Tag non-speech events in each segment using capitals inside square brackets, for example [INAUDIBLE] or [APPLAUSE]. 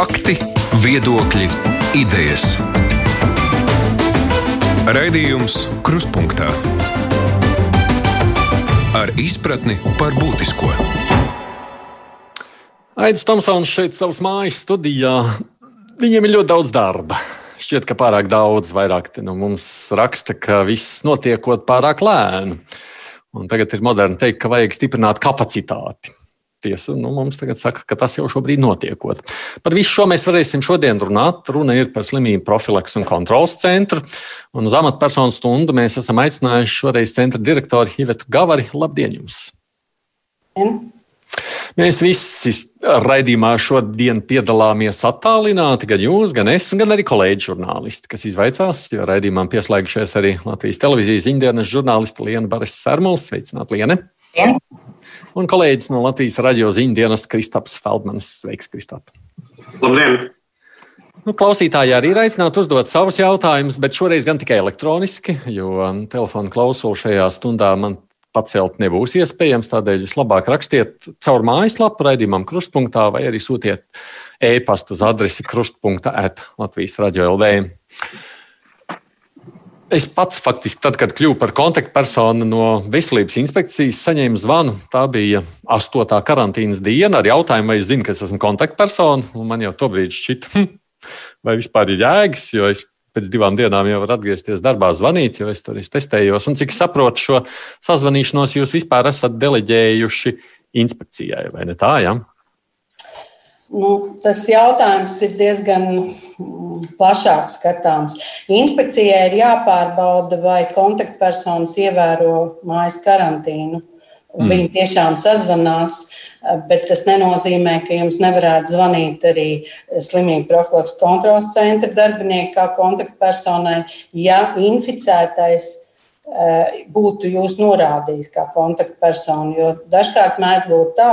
Fakti, viedokļi, idejas. Raidījums Kruspunkta ar izpratni par būtisko. Aits Tomsons šeit savas mājas studijā. Viņiem ir ļoti daudz darba. Šķiet, ka pārāk daudz, vairāk no nu, mums raksta, ka viss notiekot pārāk lēni. Un tagad ir moderni teikt, ka vajag stiprināt kapacitāti. Tiesa nu, mums tagad saka, ka tas jau šobrīd notiekot. Par visu šo mēs varēsim šodien runāt. Runa ir par slimību profilaks un kontrols centru. Un uz amatpersonu stundu mēs esam aicinājuši šoreiz centra direktoru Hivetu Gavari. Labdien jums! Ja. Mēs visi raidījumā šodien piedalāmies attālināti, gan jūs, gan es, gan arī kolēģi žurnālisti, kas izvaicās, jo raidījumam pieslēgušies arī Latvijas televīzijas ziņdienas žurnālisti Liena Baris Sermuls. Sveicināt, Liene! Ja un kolēģis no Latvijas radio ziņu dienas Kristaps Feldmanis. Sveiks, Kristap! Labdien! Nu, klausītāji arī ir aicināti uzdot savus jautājumus, bet šoreiz gan tikai elektroniski, jo telefona klausulu šajā stundā man pacelt nebūs iespējams. Tādēļ vislabāk rakstiet caur mājaslapu raidījumam krustpunktā vai arī sūtiet e-pastu uz adresi krustpunktā at Latvijas radio LV. Es pats faktiski, tad, kad kļuvu par kontaktpersonu no veselības inspekcijas, saņēmu zvanu. Tā bija astotā karantīnas diena ar jautājumu, vai es zinu, ka es esmu kontaktpersona. Man jau tobrīd šķita, hm, vai vispār ir jēgas, jo es pēc divām dienām jau varu atgriezties darbā, zvanīt, jo es tur testējos. Un cik saprotu, šo sazvanīšanos jūs vispār esat deleģējuši inspekcijai, vai ne tā? Ja? Nu, tas jautājums ir diezgan mm, plašāk skatāms. Inspekcijai ir jāpārbauda, vai kontaktpersonas ievēro mājas karantīnu. Mm. Viņi tiešām sazvanās, bet tas nenozīmē, ka jums nevarētu zvanīt arī slimību profilaks kontrols centra darbinieki kā kontaktpersonai, ja inficētais eh, būtu jūs norādījis kā kontaktpersonu. Jo dažkārt mēdz būt tā,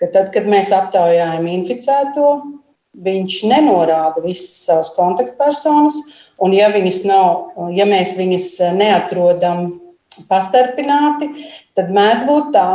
ka tad, kad mēs aptaujājam inficēto, viņš nenorāda visas savas kontaktpersonas, un ja, nav, ja mēs viņas neatrodam pastarpināti, tad mēdz būt tā,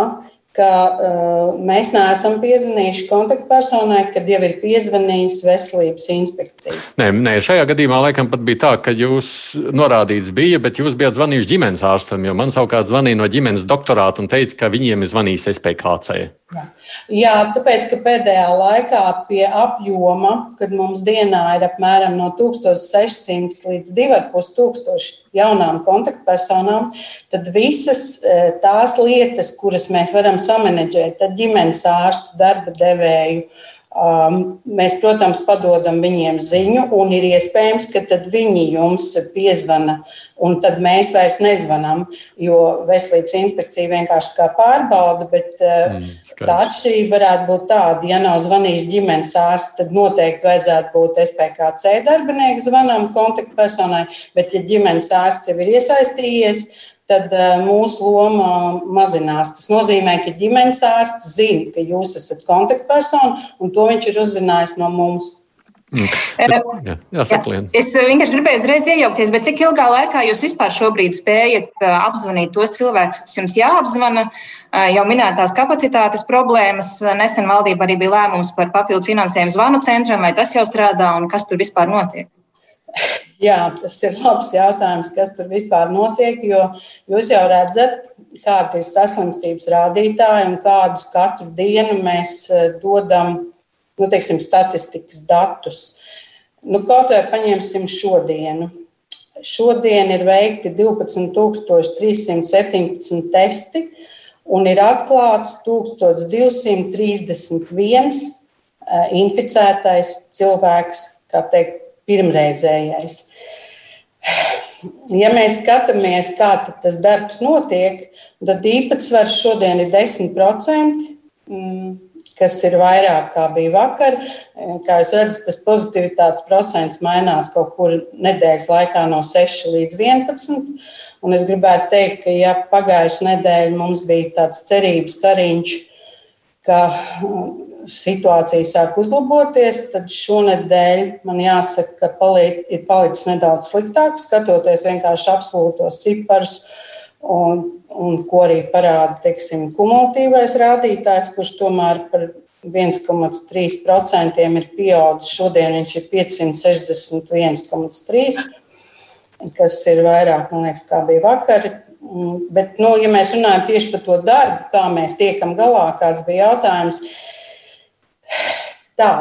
ka uh, mēs neesam piezvanījuši kontaktpersonai, kad jau ir piezvanījusi veselības inspekcija. Nē, nē, šajā gadījumā laikam pat bija tā, ka jūs norādīts bija, bet jūs bijat zvanījuši ģimenes ārstam, jo man savukārt zvanīja no ģimenes doktorāta un teica, ka viņiem ir zvanījis SPKC. Jā. Jā, tāpēc, ka pēdējā laikā pie apjoma, kad mums dienā ir apmēram no 1600 līdz 2500 jaunām kontaktpersonām, tad visas e, tās lietas, kuras mēs varam samanedžēt, tad ģimenes ārstu, darba devēju, Um, mēs, protams, padodam viņiem ziņu, un ir iespējams, ka viņi jums piezvana, un tad mēs vairs nezvanām, jo veselības inspekcija vienkārši kā pārbauda. Bet uh, mm, tā atšķirība varētu būt tāda, ja nav zvanījis ģimenes ārsts, tad noteikti vajadzētu būt SPKC darbinieks zvanām kontaktpersonai, bet ja ģimenes ārsts jau ir iesaistījies, tad eh, mūsu loma mazinās. Tas nozīmē, ka ģimenes ārsts zina, ka jūs esat kontaktpersona, un to viņš ir uzzinājis no mums. Mm. Eh, jā, jā, jā, es vienkārši gribēju uzreiz iejaukties, bet cik ilgā laikā jūs vispār šobrīd spējat eh, apzvanīt tos cilvēkus, kas jums jāapzvana? Jau minētās kapacitātes problēmas. Nesen valdība arī bija lēmums par papildu finansējumu zvanu centram, vai tas jau strādā un kas tur vispār notiek? [LAUGHS] Jā, tas ir labs jautājums, kas tur vispār notiek. Jo jūs jau redzat, kādi ir saslimstības rādītāji un kādus katru dienu mēs eh, dodam nu, teiksim, statistikas datus. Nu, kaut vai paņemsim šodienu. Šodien ir veikti 12,317 testi un ir atklāts 1231 eh, inficētais cilvēks, kā teikt, pirmreizējais. Ja mēs skatāmies, kā tas darbs notiek, tad īpatsvars šodien ir 10%, mm, kas ir vairāk kā bija vakar. Kā jūs redzat, tas pozitivitātes procents mainās kaut kur nedēļas laikā no 6 līdz 11. Un es gribētu teikt, ka ja pagājušajā nedēļā mums bija tāds cerības stariņš, ka situācija sāk uzlaboties, tad šonadēļ man jāsaka, ka paliek, ir palicis nedaudz sliktāk, skatoties vienkārši absolūtos ciparus, un, un ko arī parāda teiksim, kumulatīvais rādītājs, kurš tomēr par 1,3% ir pieaudzis. Šodien viņš ir 561,3%, kas ir vairāk, man liekas, kā bija vakar. Bet, nu, ja mēs runājam tieši par to darbu, kā mēs tiekam galā, kāds bija jautājums, tā.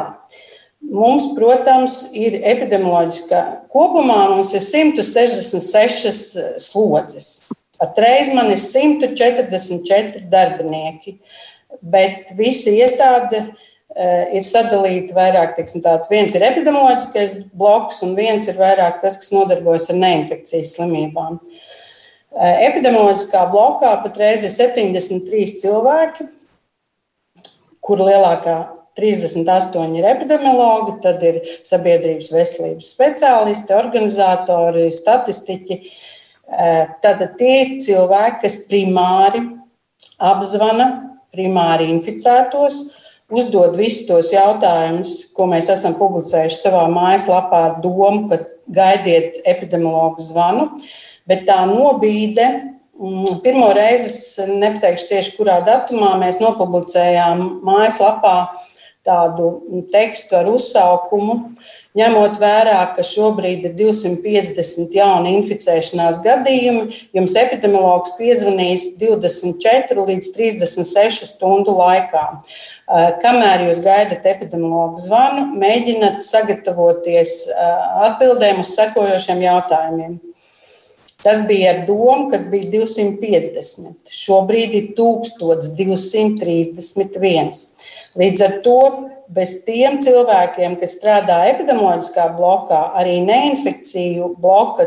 Mums, protams, ir epidemioloģiskā kopumā mums ir 166 slodzes. Patreiz man ir 144 darbinieki, bet visi iestāde eh, ir sadalīta vairāk. Teiksim, tāds. Viens ir epidemioloģiskais bloks, un viens ir vairāk tas, kas nodarbojas ar neinfekcijas slimībām. Eh, epidemioloģiskā blokā patreiz ir 73 cilvēki, kur lielākā 38 ir epidemiologi, tad ir sabiedrības veselības speciālisti, organizatori, statistiķi. Tātad tie ir cilvēki, kas primāri apzvana primāri inficētos, uzdod visus tos jautājumus, ko mēs esam publicējuši savā mājaslapā ar domu, ka gaidiet epidemiologu zvanu. Bet tā nobīde, mm, pirmo reizi, nepateikšu tieši kurā datumā, mēs nopublicējām mājaslapā tādu tekstu ar uzsaukumu Ņemot vērā, ka šobrīd ir 250 jauni inficēšanās gadījumi, jums epidemiologs piezvanīs 24 līdz 36 stundu laikā. Kamēr jūs gaidat epidemiologu zvanu, mēģināt sagatavoties atbildēm uz sekojošiem jautājumiem. Tas bija ar domu, kad bija 250. Šobrīd ir 1231. Līdz ar to bez tiem cilvēkiem, kas strādā epidemioloģiskā blokā, arī neinfekciju bloka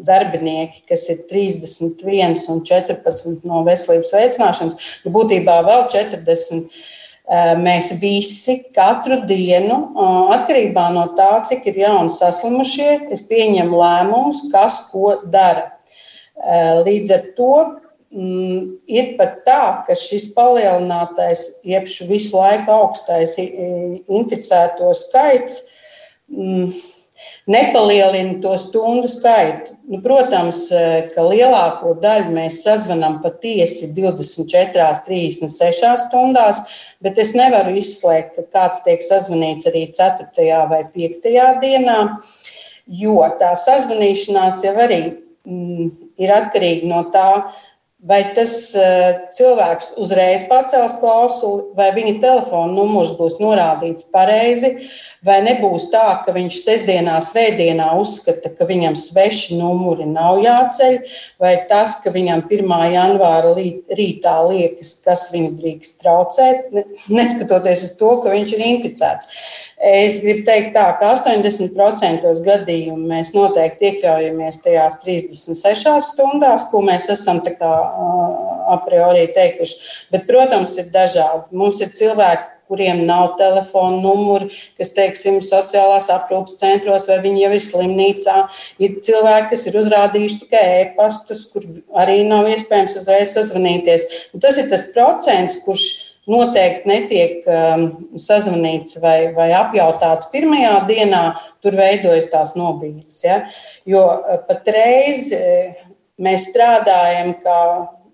darbinieki, kas ir 31 un 14 no veselības veicināšanas, nu, būtībā vēl 40. Mēs visi katru dienu, atkarībā no tā, cik ir jauni saslimušie, es pieņemu lēmumus, kas ko dara. Līdz ar to Mm, ir pat tā, ka šis palielinātais, jeb visu laiku augstais inficēto skaits mm, nepalielina to stundu skaitu. Nu, protams, ka lielāko daļu mēs sazvanām patiesi 24, 36 stundās, bet es nevaru izslēgt, ka kāds tiek sazvanīts arī 4. vai 5. dienā, jo tā sazvanīšanās jau arī mm, ir atkarīga no tā, Vai tas uh, cilvēks uzreiz pacels klausuli, vai viņa telefona numurs būs norādīts pareizi, vai nebūs tā, ka viņš sestdienā, svētdienā uzskata, ka viņam sveši numuri nav jāceļ, vai tas, ka viņam 1. janvāra rītā liekas, kas viņu drīkst traucēt, neskatoties uz to, ka viņš ir inficēts. Es gribu teikt, tā, ka 80% gadījumu mēs noteikti iekļaujamies tajās 36 stundās, ko mēs esam kā, a priori teikuši. Bet, protams, ir dažādi. Mums ir cilvēki, kuriem nav telefona numuri, kas, teiksim, sociālās aprūpas centros, vai viņi jau ir slimnīcā. Ir cilvēki, kas ir uzrādījuši tikai e-pastus, kur arī nav iespējams uzreiz sazvanīties. Un tas ir tas procents, kurš noteikti netiek um, sazvanīts vai, vai apjautāts pirmajā dienā, tur veidojas tās nobīdes. Ja? Jo uh, patreiz uh, mēs strādājam, kā,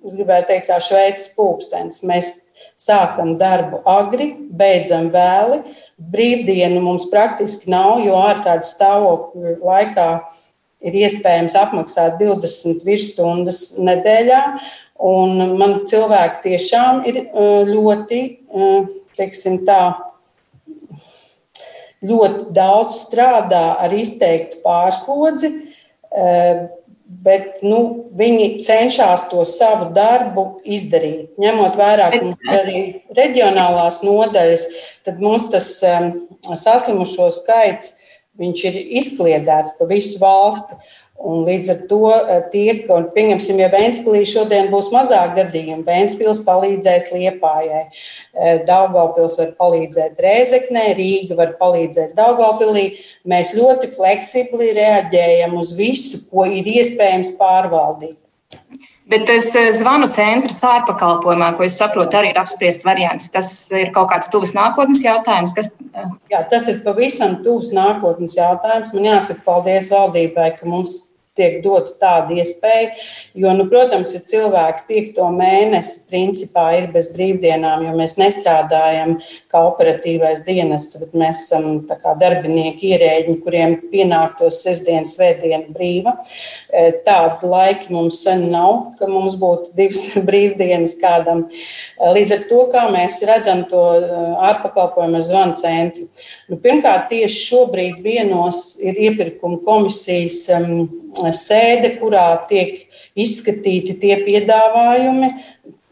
es gribētu teikt, kā šveicis pulkstenis. Mēs sākam darbu agri, beidzam vēli. Brīvdienu mums praktiski nav, jo ārkārtas stāvokļa laikā ir iespējams apmaksāt 20 virsstundas nedēļā. Un man cilvēki tiešām ir ļoti, teiksim tā, ļoti daudz strādā ar izteiktu pārslodzi, bet nu, viņi cenšas to savu darbu izdarīt. Ņemot vērā, ka mums ir arī reģionālās nodaļas, tad mums tas saslimušo skaits ir izkliedēts pa visu valsti. Un līdz ar to eh, tiek, un pieņemsim, ja Vēnspilī šodien būs mazāk gadījumu, Vēnspils palīdzēs Liepājai, eh, Daugavpils var palīdzēt Rēzeknē, Rīga var palīdzēt Daugavpilī. Mēs ļoti fleksibli reaģējam uz visu, ko ir iespējams pārvaldīt. Bet tas eh, zvanu centrs ārpakalpojumā, ko es saprotu, arī ir apspriests variants. Tas ir kaut kāds tuvs nākotnes jautājums. Kas... Jā, tas ir pavisam tuvs nākotnes jautājums. Man jāsaka paldies valdībai, ka mums tiek dota tāda iespēja. Jo, nu, protams, ir cilvēki piekto mēnesi principā ir bez brīvdienām, jo mēs nestrādājam kā operatīvais dienests, bet mēs esam darbinieki, ierēģi, kuriem pienāktos sestdienas, svētdiena brīva. E, tādu laiku mums sen nav, ka mums būtu divas [LAUGHS] brīvdienas kādam. E, līdz ar to, kā mēs redzam to e, ārpakalpojumu zvanu centru. Nu, pirmkārt, tieši šobrīd vienos ir iepirkuma komisijas um, sēde, kurā tiek izskatīti tie piedāvājumi.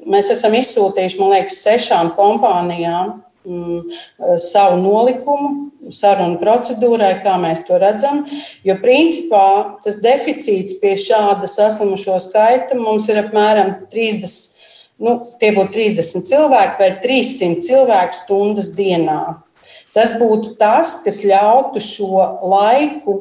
Mēs esam izsūtījuši, man liekas, sešām kompānijām mm, savu nolikumu sarunu procedūrai, kā mēs to redzam. Jo principā tas deficīts pie šāda saslimušo skaita mums ir apmēram 30. Nu, tie būtu 30 cilvēki vai 300 cilvēku stundas dienā. Tas būtu tas, kas ļautu šo laiku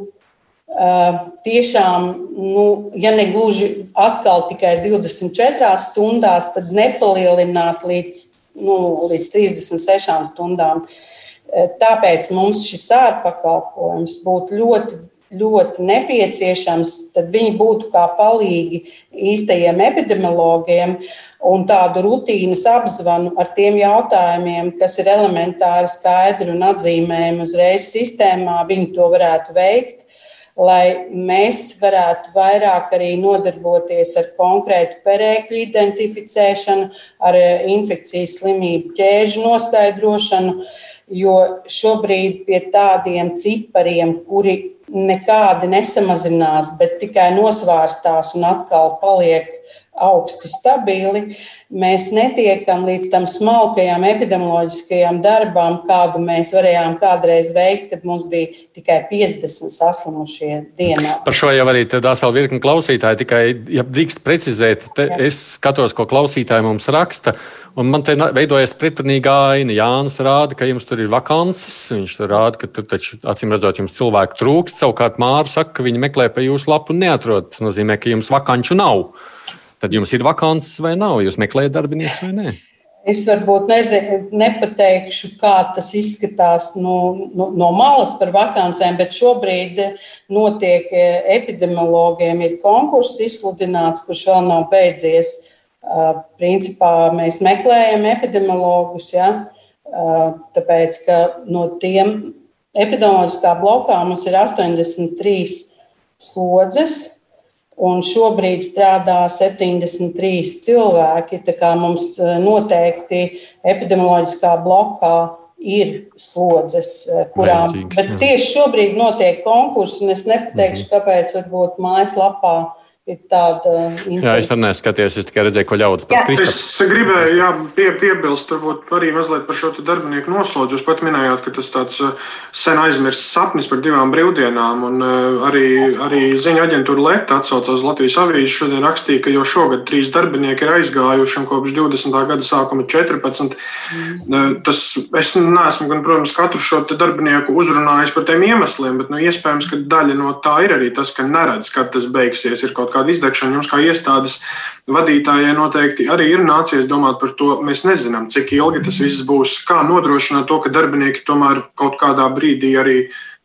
tiešām, nu, ja ne gluži atkal tikai 24 stundās, tad nepalielināt līdz, nu, līdz 36 stundām. Tāpēc mums šis ārpakalpojums būtu ļoti, ļoti nepieciešams. Tad viņi būtu kā palīgi īstajiem epidemiologiem un tādu rutīnas apzvanu ar tiem jautājumiem, kas ir elementāri skaidri un atzīmējami uzreiz sistēmā, viņi to varētu veikt. Lai mēs varētu vairāk arī nodarboties ar konkrētu perēkļu identificēšanu, ar eh, infekcijas slimību ķēžu noskaidrošanu, jo šobrīd pie tādiem cipariem, kuri nekādi nesamazinās, bet tikai nosvārstās un atkal paliek augsti stabili, mēs netiekam līdz tam smalkajām epidemioloģiskajām darbām, kādu mēs varējām kādreiz veikt, kad mums bija tikai 50 saslimušie dienā. Par šo jau arī vesela virkni klausītāji. Tikai, ja drīkst precizēt, es skatos, ko klausītāji mums raksta, un man te veidojas pretrunīga aina. Jānis rāda, ka jums tur ir vakances, viņš tur rāda, ka tur taču, acīm redzot, jums cilvēku trūkst. Savukārt Māra saka, ka viņi meklē pa jūsu lapu un neatrod. Tas nozīmē, ka jums vakanču nav. Tad jums ir vakants vai nav? Jūs meklējat darbiniekus vai nē? Es varbūt nezinu, nepateikšu, kā tas izskatās no, no, no malas par vakancēm, bet šobrīd notiek epidemiologiem ir konkurss izsludināts, kurš vēl nav beidzies. Principā mēs meklējam epidemiologus, ja? tāpēc ka no tiem epidemioloģiskā blokā mums ir 83 slodzes, Un šobrīd strādā 73 cilvēki. Mums e, noteikti epidemioloģiskā blokā ir slodzes, e, kurām. Vajadzīgs, bet tieši šobrīd notiek konkurss, un es nepateikšu, mhm. kāpēc varbūt mājaslapā ir tāda līnija. Jā, es arī neskatījos, es tikai redzēju, ko ļaudis pats Kristofers. Es gribēju jā, pie, piebilst, varbūt arī mazliet par šo darbinieku noslodzi. Jūs pat minējāt, ka tas tāds uh, sen aizmirsts sapnis par divām brīvdienām, un uh, arī, arī ziņa aģentūra Leta atsaucās uz Latvijas avīzi šodien rakstīja, ka jau šogad trīs darbinieki ir aizgājuši, un kopš 20. gada sākuma 14. Mm. Tas es neesmu, gan, protams, katru šo darbinieku uzrunājis par tiem iemesliem, bet nu, iespējams, ka daļa no tā ir arī tas, ka neredz, kad tas beigsies. Ir kaut kāda izdegšana. Jums kā iestādes vadītājai noteikti arī ir nācies domāt par to. Mēs nezinām, cik ilgi tas viss būs. Kā nodrošināt to, ka darbinieki tomēr kaut kādā brīdī arī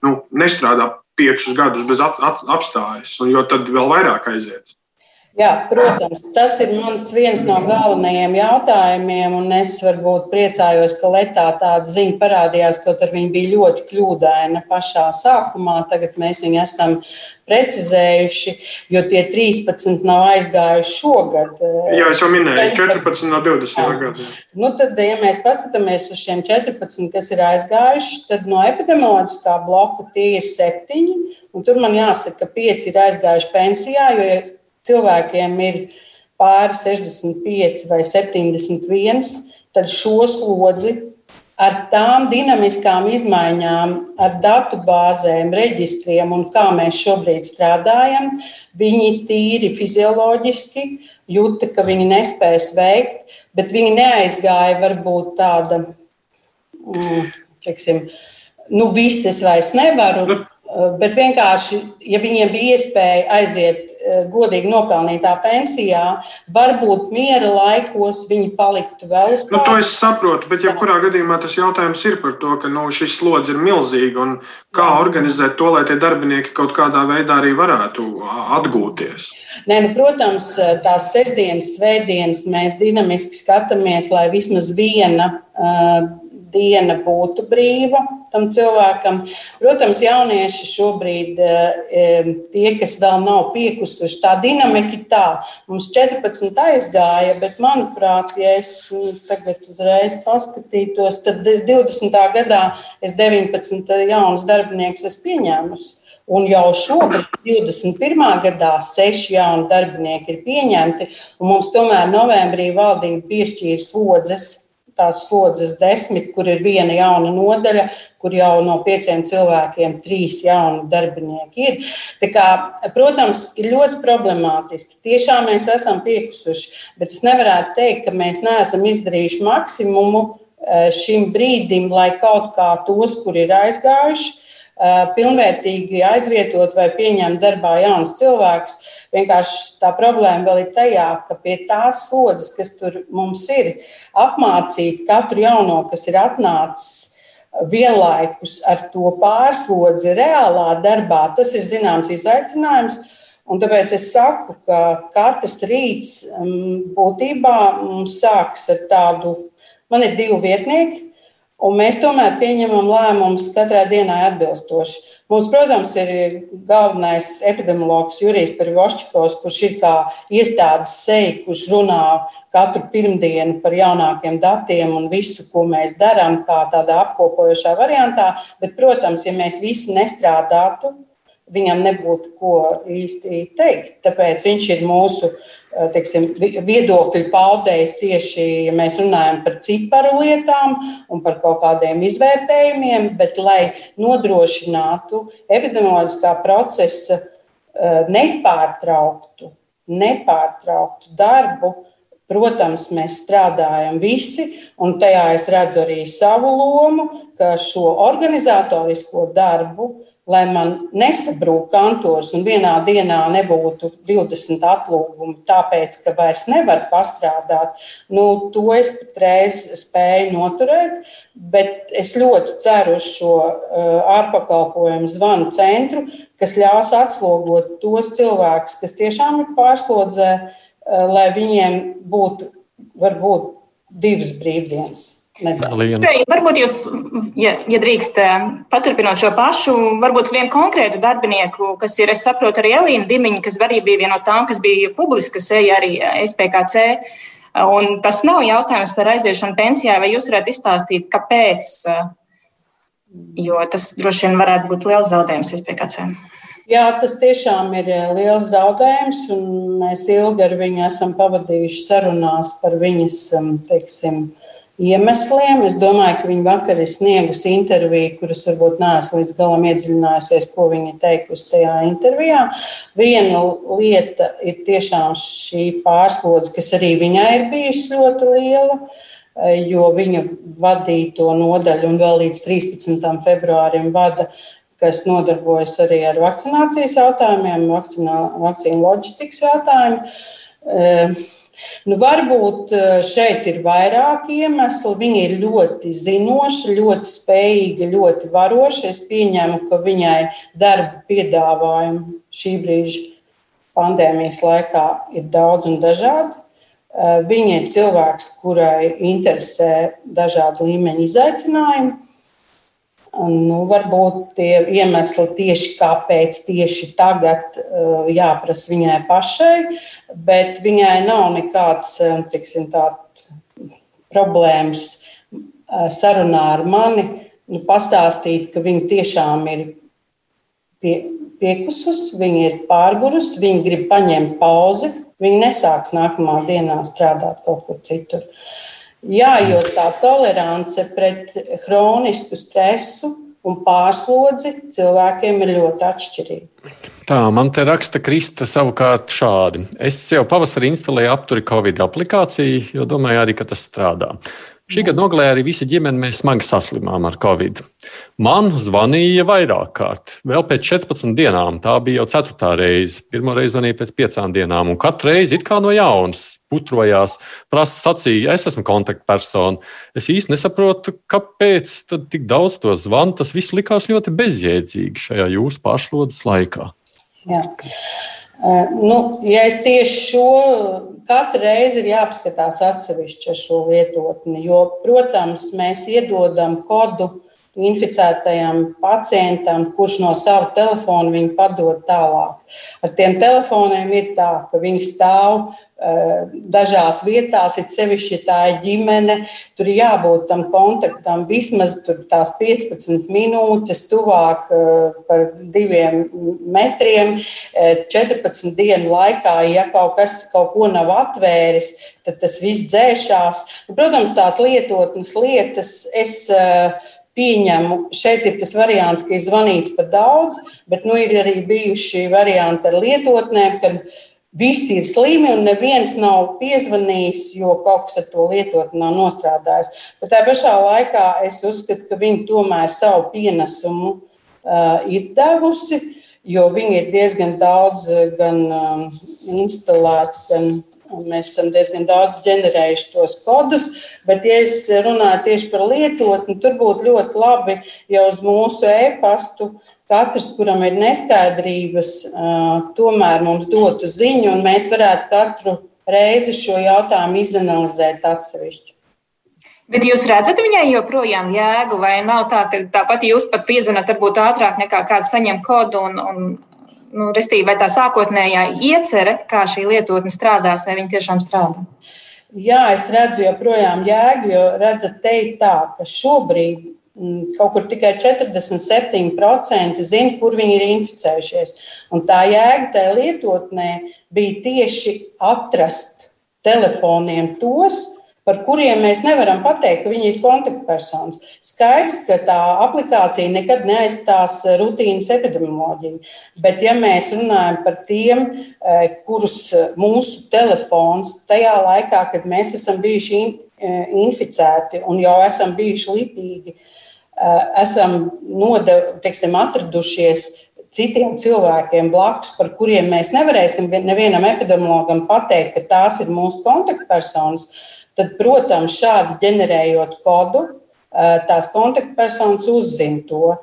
nu, nestrādā piecus gadus bez at, at, apstājas, un jo tad vēl vairāk aiziet. Jā, protams, tas ir mans viens no galvenajiem jautājumiem, un es varbūt priecājos, ka Letā tāda ziņa parādījās, kaut arī viņa bija ļoti kļūdaina pašā sākumā. Tagad mēs viņu esam precizējuši, jo tie 13 nav aizgājuši šogad. Jā, es jau minēju, 14 no 20 gada. Nu, tad, ja mēs paskatāmies uz šiem 14, kas ir aizgājuši, tad no epidemioloģiskā bloka tie ir septiņi, un tur man jāsaka, ka pieci ir aizgājuši pensijā, jo cilvēkiem ir pāri 65 vai 71, tad šo slodzi ar tām dinamiskām izmaiņām, ar datu bāzēm, reģistriem un kā mēs šobrīd strādājam, viņi tīri fizioloģiski jūta, ka viņi nespēs veikt, bet viņi neaizgāja varbūt tāda, mm, teiksim, nu, viss es vairs nevaru. Nu, Bet vienkārši, ja viņiem bija iespēja aiziet Eh, godīgi nopelnītā pensijā, varbūt miera laikos viņi paliktu vēl uz nu, to. Es saprotu, bet jebkurā gadījumā tas jautājums ir par to, ka nu, šis slodzi ir milzīgi un kā Jā. organizēt to, lai tie darbinieki kaut kādā veidā arī varētu atgūties. Nē, nu, protams, tās sestdienas, svētdienas mēs dinamiski skatāmies, lai vismaz viena. Uh, diena būtu brīva tam cilvēkam. Protams, jaunieši šobrīd, eh, tie, kas vēl nav piekusuši, tā dinamika ir tā. Mums 14 aizgāja, bet, manuprāt, ja es nu, tagad uzreiz paskatītos, tad 20. gadā es 19 jaunus darbiniekus esmu pieņēmusi. Un jau šogad, 21. gadā, seši jauni darbinieki ir pieņemti, un mums tomēr novembrī valdība piešķīra slodzes tās slodzes desmit, kur ir viena jauna nodaļa, kur jau no pieciem cilvēkiem trīs jauni darbinieki ir. Tā kā, protams, ir ļoti problemātiski. Tiešām mēs esam piekusuši, bet es nevarētu teikt, ka mēs neesam izdarījuši maksimumu eh, šim brīdim, lai kaut kā tos, kur ir aizgājuši, pilnvērtīgi aizvietot vai pieņemt darbā jaunus cilvēkus. Vienkārši tā problēma vēl ir tajā, ka pie tās slodzes, kas tur mums ir, apmācīt katru jauno, kas ir atnācis vienlaikus ar to pārslodzi reālā darbā, tas ir zināms izaicinājums. Un tāpēc es saku, ka katrs rīts būtībā mums sāks ar tādu, man ir divi vietnieki, Un mēs tomēr pieņemam lēmumus katrai dienai atbilstoši. Mums, protams, ir galvenais epidemiologs Jurijs Perivošķikovs, kurš ir kā iestādes seja, kurš runā katru pirmdienu par jaunākiem datiem un visu, ko mēs darām, kā tādā apkopojošā variantā. Bet, protams, ja mēs visi nestrādātu, viņam nebūtu ko īsti teikt. Tāpēc viņš ir mūsu eh, teiksim, viedokļu paudējs tieši, ja mēs runājam par ciparu lietām un par kaut kādiem izvērtējumiem, bet lai nodrošinātu epidemioloģiskā procesa eh, nepārtrauktu, nepārtrauktu darbu. Protams, mēs strādājam visi, un tajā es redzu arī savu lomu, ka šo organizatorisko darbu uh, lai man nesabrūk kantors un vienā dienā nebūtu 20 atlūgumu, tāpēc, ka vairs nevar pastrādāt, nu, to es patreiz spēju noturēt. Bet es ļoti ceru uz šo uh, ārpakalpojumu zvanu centru, kas ļaus atslogot tos cilvēkus, kas tiešām ir pārslodzē, uh, lai viņiem būtu varbūt divas brīvdienas. Nedēļ. Varbūt jūs, ja, ja drīkst, eh, paturpinot šo pašu, varbūt vienu konkrētu darbinieku, kas ir, es saprotu, arī Elīna Dimiņa, kas arī bija viena no tām, kas bija publiska seja arī eh, SPKC. Un tas nav jautājums par aiziešanu pensijā, vai jūs varētu izstāstīt, kāpēc? Eh, jo tas droši vien varētu būt liels zaudējums SPKC. Jā, tas tiešām ir liels zaudējums, un mēs ilgi ar viņu esam pavadījuši sarunās par viņas, teiksim, iemesliem. Es domāju, ka viņi vakar ir sniegusi interviju, kuras varbūt neesmu līdz galam iedziļinājusies, ko viņa teikusi tajā intervijā. Viena lieta ir tiešām šī pārslodze, kas arī viņai ir bijusi ļoti liela. Jo viņa vadīja to nodaļu un vēl līdz 13. februārim vada kas nodarbojas arī ar vakcinācijas jautājumiem, vakcinā, vakcīnu loģistikas jautājumiem. Nu, varbūt eh, šeit ir vairāk iemeslu. Viņa ir ļoti zinoša, ļoti spējīga, ļoti varoša. Es pieņemu, ka viņai darba piedāvājumi šī brīža pandēmijas laikā ir daudz un dažādi. Eh, viņa ir cilvēks, kurai interesē dažādi līmeņi izaicinājumi. Nu, varbūt tie iemesli tieši kāpēc tieši tagad uh, jāprasa viņai pašai, bet viņai nav nekāds uh, tiksim, problēmas uh, sarunā ar mani. Nu, pastāstīt, ka viņa tiešām ir pie, piekusus, viņa ir pārgurus, viņa grib paņemt pauzi, viņa nesāks nākamā dienā strādāt kaut kur citur. Uh, Jā, jo tā tolerance pret chronisku stresu un pārslodzi cilvēkiem ir ļoti atšķirīga. Tā, man te raksta Krista savukārt šādi. Es jau pavasarī instalēju apturi Covid aplikāciju, jo domāju arī, ka tas strādā. Šī gada nogalē arī visa ģimene smagi saslimām ar covid. Man zvanīja vairāk kārt, vēl pēc 14 dienām. Tā bija jau ceturtā reize. Pirmā reize zvanīja pēc piecām dienām, un katru reizi it kā no jaunas putrojās, prasa, sacīja, es esmu kontaktpersona. Es īsti nesaprotu, kāpēc tik daudz to zvanu. Tas viss likās ļoti bezjēdzīgi šajā jūsu pašlodes laikā. Jā. Uh, nu, ja es tieši šo katru reizi ir jāapskatās atsevišķi ar šo lietotni, jo, protams, mēs iedodam kodu inficētajam pacientam, kurš no sava telefona viņu padod tālāk. Ar tiem telefoniem ir tā, ka viņi stāv uh, dažās vietās, it sevišķi, ja tā ir ģimene, tur ir jābūt tam kontaktam vismaz tās 15 minūtes, tuvāk uh, par diviem metriem, uh, 14 dienu laikā, ja kaut kas kaut ko nav atvēris, tad tas viss dzēšās. Protams, tās lietotnes lietas es uh, pieņemu, šeit ir tas variants, ka ir zvanīts par daudz, bet nu, ir arī bijuši varianti ar lietotnēm, kad visi ir slimi un neviens nav piezvanījis, jo kaut kas ar to lietotni nav nostrādājis. Bet tā pašā laikā es uzskatu, ka viņi tomēr savu pienesumu uh, ir devusi, jo viņi ir diezgan daudz gan um, instalēti, gan Mēs esam diezgan daudz ģenerējuši tos kodus, bet, ja es runāju tieši par lietotni, tur būtu ļoti labi jau uz mūsu e-pastu. Katrs, kuram ir neskaidrības, tomēr mums dotu ziņu, un mēs varētu katru reizi šo jautājumu izanalizēt atsevišķi. Bet jūs redzat viņai joprojām jēgu, vai nav tā, ka tāpat jūs pat piezvanāt, varbūt ātrāk nekā kāds saņem kodu un, un nu, restīvi, vai tā sākotnējā iecerē, kā šī lietotne strādās, vai viņa tiešām strādā? Jā, es redzu joprojām jēgu, jo redzat, teikt tā, ka šobrīd mm, kaut kur tikai 47% zina, kur viņi ir inficējušies. Un tā jēga tajā lietotnē bija tieši atrast telefoniem tos, par kuriem mēs nevaram pateikt, ka viņi ir kontaktpersonas. Skaidrs, ka tā aplikācija nekad neaizstās rutīnas epidemioloģiju, bet ja mēs runājam par tiem, eh, kurus mūsu telefons tajā laikā, kad mēs esam bijuši eh, inficēti un jau esam bijuši lipīgi, eh, esam nodev, teiksim, atradušies citiem cilvēkiem blakus, par kuriem mēs nevarēsim nevienam epidemiologam pateikt, ka tās ir mūsu kontaktpersonas, tad, protams, šādi ģenerējot kodu, tās kontaktpersonas uzzina to.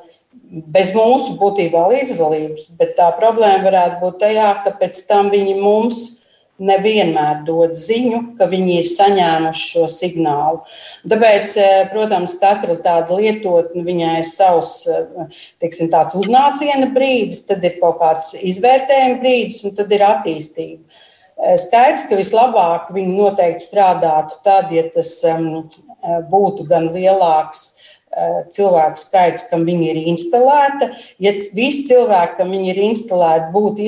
Bez mūsu būtībā līdzdalības, bet tā problēma varētu būt tajā, ka pēc tam viņi mums nevienmēr dod ziņu, ka viņi ir saņēmuši šo signālu. Tāpēc, protams, katra tāda lietotne, viņai ir savs teiksim, uznāciena brīdis, tad ir kaut kāds izvērtējuma brīdis un tad ir attīstība. Eh, skaidrs, ka vislabāk viņi noteikti strādātu tad, ja tas um, eh, būtu gan lielāks uh, cilvēku skaits, kam viņi ir instalēta. Ja visi cilvēki, kam viņi ir instalēti, būtu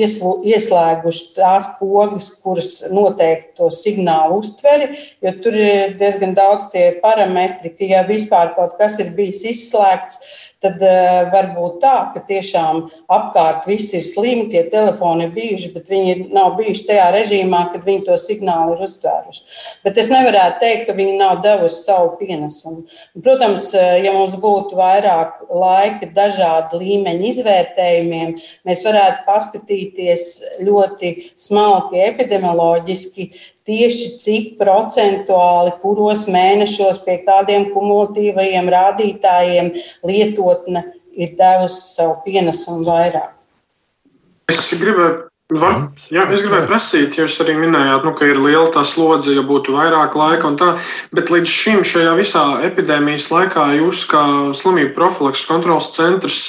ieslēguši tās pogas, kuras noteikti to signālu uztveri, jo tur ir diezgan daudz tie parametri, ka ja vispār kaut kas ir bijis izslēgts, tad uh, var būt tā, ka tiešām apkārt viss ir slimi, tie telefoni ir bijuši, bet viņi nav bijuši tajā režīmā, kad viņi to signālu ir uztvēruši. Bet es nevarētu teikt, ka viņi nav devusi savu pienesumu. Protams, eh, ja mums būtu vairāk laika dažādu līmeņu izvērtējumiem, mēs varētu paskatīties ļoti smalki epidemioloģiski tieši cik procentuāli, kuros mēnešos, pie kādiem kumulatīvajiem rādītājiem lietotne ir devusi savu pienesumu vairāk. Es gribēju Var, jā, es gribēju prasīt, jūs arī minējāt, nu, ka ir liela tā slodze, ja būtu vairāk laika un tā, bet līdz šim šajā visā epidēmijas laikā jūs kā slimību profilakses kontrols centrs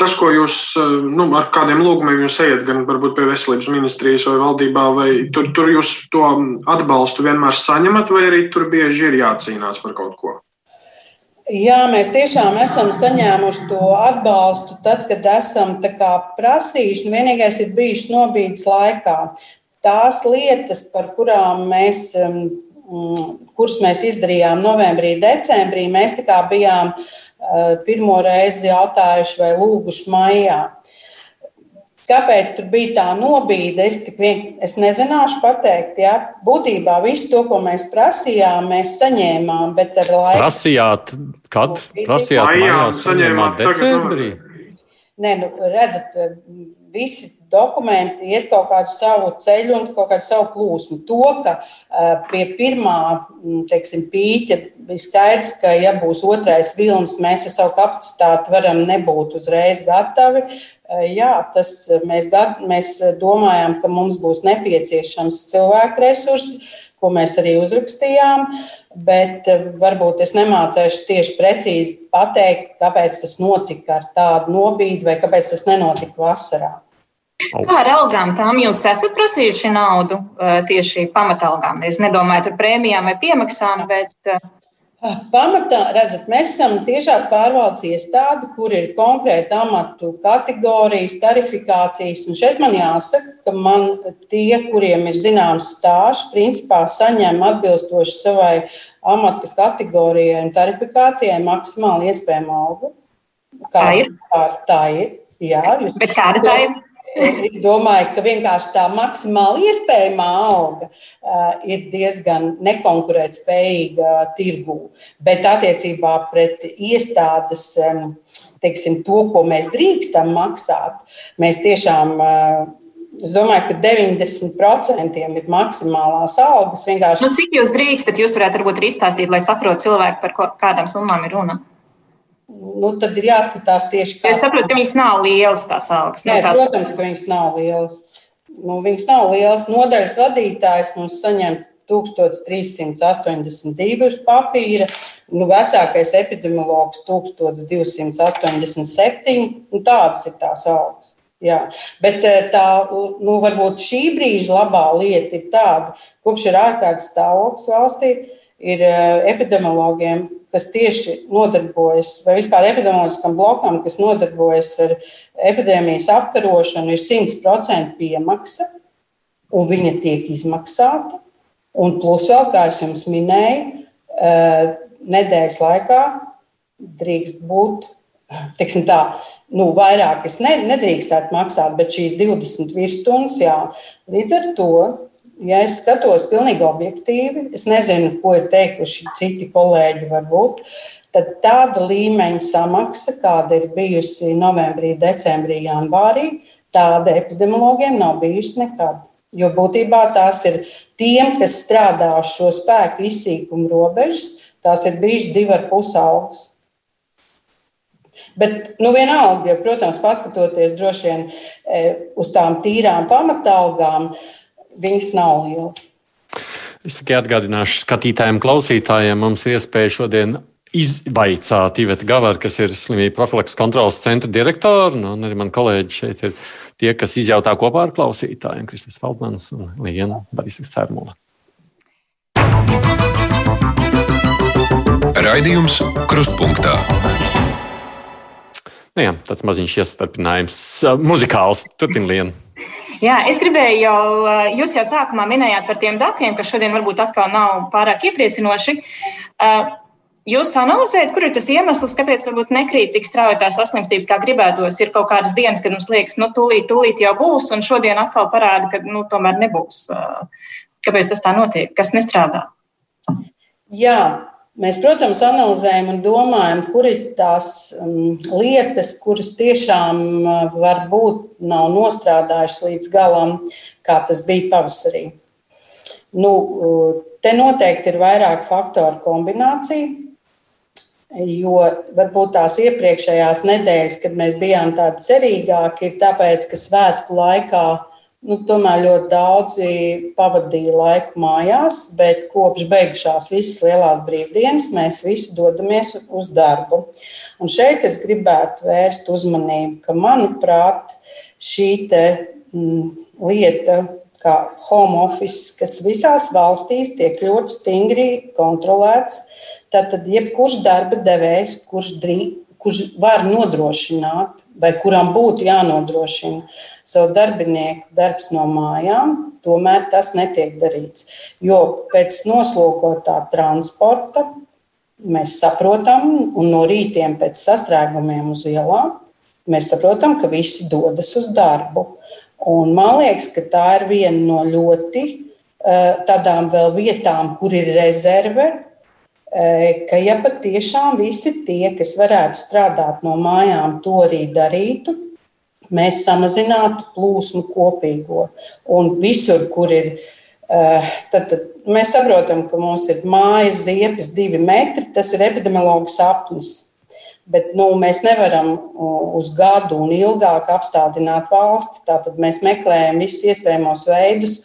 tas, ko jūs, eh, nu, ar kādiem lūgumiem jūs ejat, gan varbūt pie veselības ministrijas vai valdībā, vai tur, tur jūs to atbalstu vienmēr saņemat, vai arī tur bieži ir jācīnās par kaut ko? Jā, mēs tiešām esam saņēmuši to atbalstu tad, kad esam prasījuši. Nu, vienīgais ir bijis nobīdes laikā. Tās lietas, par kurām mēs, kuras mēs izdarījām novembrī, decembrī, mēs bijām pirmo reizi jautājuši vai lūguši maijā. Kāpēc tur bija tā nobīde, es, vien, es nezināšu pateikt. Ja? Būtībā visu to, ko mēs prasījām, mēs saņēmām, bet ar laiku. Prasījāt, kad? Prasījāt, maijā, saņēmāt decembrī? Nē, nu, redzat, visi dokumenti iet kaut kādu savu ceļu un kaut kādu savu plūsmu. To, ka uh, pie pirmā teiksim, pīķa bija skaidrs, ka, ja būs otrais vilnis, mēs ar savu kapacitāti varam nebūt uzreiz gatavi. Uh, jā, tas mēs, mēs domājām, ka mums būs nepieciešams cilvēku resursi, ko mēs arī uzrakstījām. Bet varbūt es nemācīšu tieši precīzi pateikt, kāpēc tas notika ar tādu nobīdi vai kāpēc tas nenotika vasarā. Kā ar algām tām jūs esat prasījuši naudu tieši pamatalgām? Es nedomāju par prēmijām vai piemaksām, bet. Pamatā, redzat, mēs esam tiešās pārvaldes iestāde, kur ir konkrēti amatu kategorijas, tarifikācijas. Un šeit man jāsaka, ka man tie, kuriem ir zināms stāsts, principā saņem atbilstoši savai amata kategorijai un tarifikācijai maksimāli iespējamo algu. Kā, tā ir? Tā, tā ir. Jā, jūs, Bet kāda tā ir? Es domāju, ka vienkārši tā maksimāli iespējamā alga uh, ir diezgan nekonkurētspējīga tirgū. Bet attiecībā pret iestādes, um, teiksim, to, ko mēs drīkstam maksāt, mēs tiešām. Uh, Es domāju, ka 90% ir maksimālās algas. Vienkārši... Nu, cik jūs drīkstat, jūs varētu varbūt arī izstāstīt, lai saprotu cilvēku, par kādām summām ir runa? Nu, tad ir jāskatās tieši kā. Es saprotu, ka viņas nav lielas tās algas. Nē, tās... protams, ka viņas nav lielas. Nu, viņas nav lielas. Nodaļas vadītājs mums saņem 1382 uz papīra, nu, vecākais epidemiologs 1287. Nu, tādas ir tās algas. Jā. Bet eh, tā, nu, varbūt šī brīža labā lieta ir tāda, kopš ir ārkārtas stāvoklis valstī, ir eh, epidemiologiem kas tieši nodarbojas, vai vispār epidemioloģiskam blokam, kas nodarbojas ar epidēmijas apkarošanu, ir 100% piemaksa, un viņa tiek izmaksāta. Un plus vēl, kā es jums minēju, eh, nedēļas laikā drīkst būt, teiksim tā, nu, vairāk es ne, nedrīkstētu maksāt, bet šīs 20 virsstundas, jā, līdz ar to ja es skatos pilnīgi objektīvi, es nezinu, ko ir teikuši citi kolēģi, varbūt, tad tāda līmeņa samaksa, kāda ir bijusi novembrī, decembrī, janvārī, tāda epidemiologiem nav bijusi nekad. Jo būtībā tās ir tiem, kas strādā uz šo spēku izsīkumu robežas, tās ir bijušas divi ar pus augstas. Bet, nu, vienalga, ja, protams, paskatoties droši vien e, uz tām tīrām pamatalgām, uh, viņas nav lielas. Es tikai atgādināšu skatītājiem, klausītājiem, mums ir iespēja šodien izvaicāt Iveta Gavaru, kas ir slimību profilaks kontrolas centra direktora, nu, un arī man kolēģi šeit ir tie, kas izjautā kopā ar klausītājiem, Kristis Feldmans un Liena Barisas Cērmula. Raidījums Krustpunktā. Nu jā, tāds maziņš iestarpinājums, muzikāls. Turpin, Liena. Jā, es gribēju jau, jūs jau sākumā minējāt par tiem datiem, kas šodien varbūt atkal nav pārāk iepriecinoši. Jūs analizējat, kur ir tas iemesls, kāpēc varbūt nekrīt tik strauji tā saslimstība, kā gribētos. Ir kaut kādas dienas, kad mums liekas, nu, tūlīt, tūlīt jau būs, un šodien atkal parāda, ka, nu, tomēr nebūs. Kāpēc tas tā notiek? Kas nestrādā? Jā, Mēs, protams, analizējam un domājam, kur ir tās um, lietas, kuras tiešām uh, varbūt nav nostrādājušas līdz galam, kā tas bija pavasarī. Nu, uh, te noteikti ir vairāk faktoru kombinācija, jo varbūt tās iepriekšējās nedēļas, kad mēs bijām tādi cerīgāki, ir tāpēc, ka svētku laikā Nu, tomēr ļoti daudzi pavadīja laiku mājās, bet kopš beigušās visas lielās brīvdienas mēs visi dodamies uz darbu. Un šeit es gribētu vērst uzmanību, ka, manuprāt, šī te, mm, lieta, kā home office, kas visās valstīs tiek ļoti stingri kontrolēts, tad jebkurš darba devējs, kurš, drī, kurš var nodrošināt vai kuram būtu jānodrošina savu darbinieku darbs no mājām, tomēr tas netiek darīts. Jo pēc noslogotā transporta mēs saprotam, un no rītiem pēc sastrēgumiem uz ielām, mēs saprotam, ka visi dodas uz darbu. Un man liekas, ka tā ir viena no ļoti tādām vēl vietām, kur ir rezerve, ka ja patiešām visi tie, kas varētu strādāt no mājām, to arī darītu, mēs samazinātu plūsmu kopīgo. Un visur, kur ir, tad, tad mēs saprotam, ka mums ir mājas ziepes divi metri, tas ir epidemiologs sapnis. Bet nu, mēs nevaram uz gadu un ilgāk apstādināt valsti. Tātad mēs meklējam visus iespējamos veidus,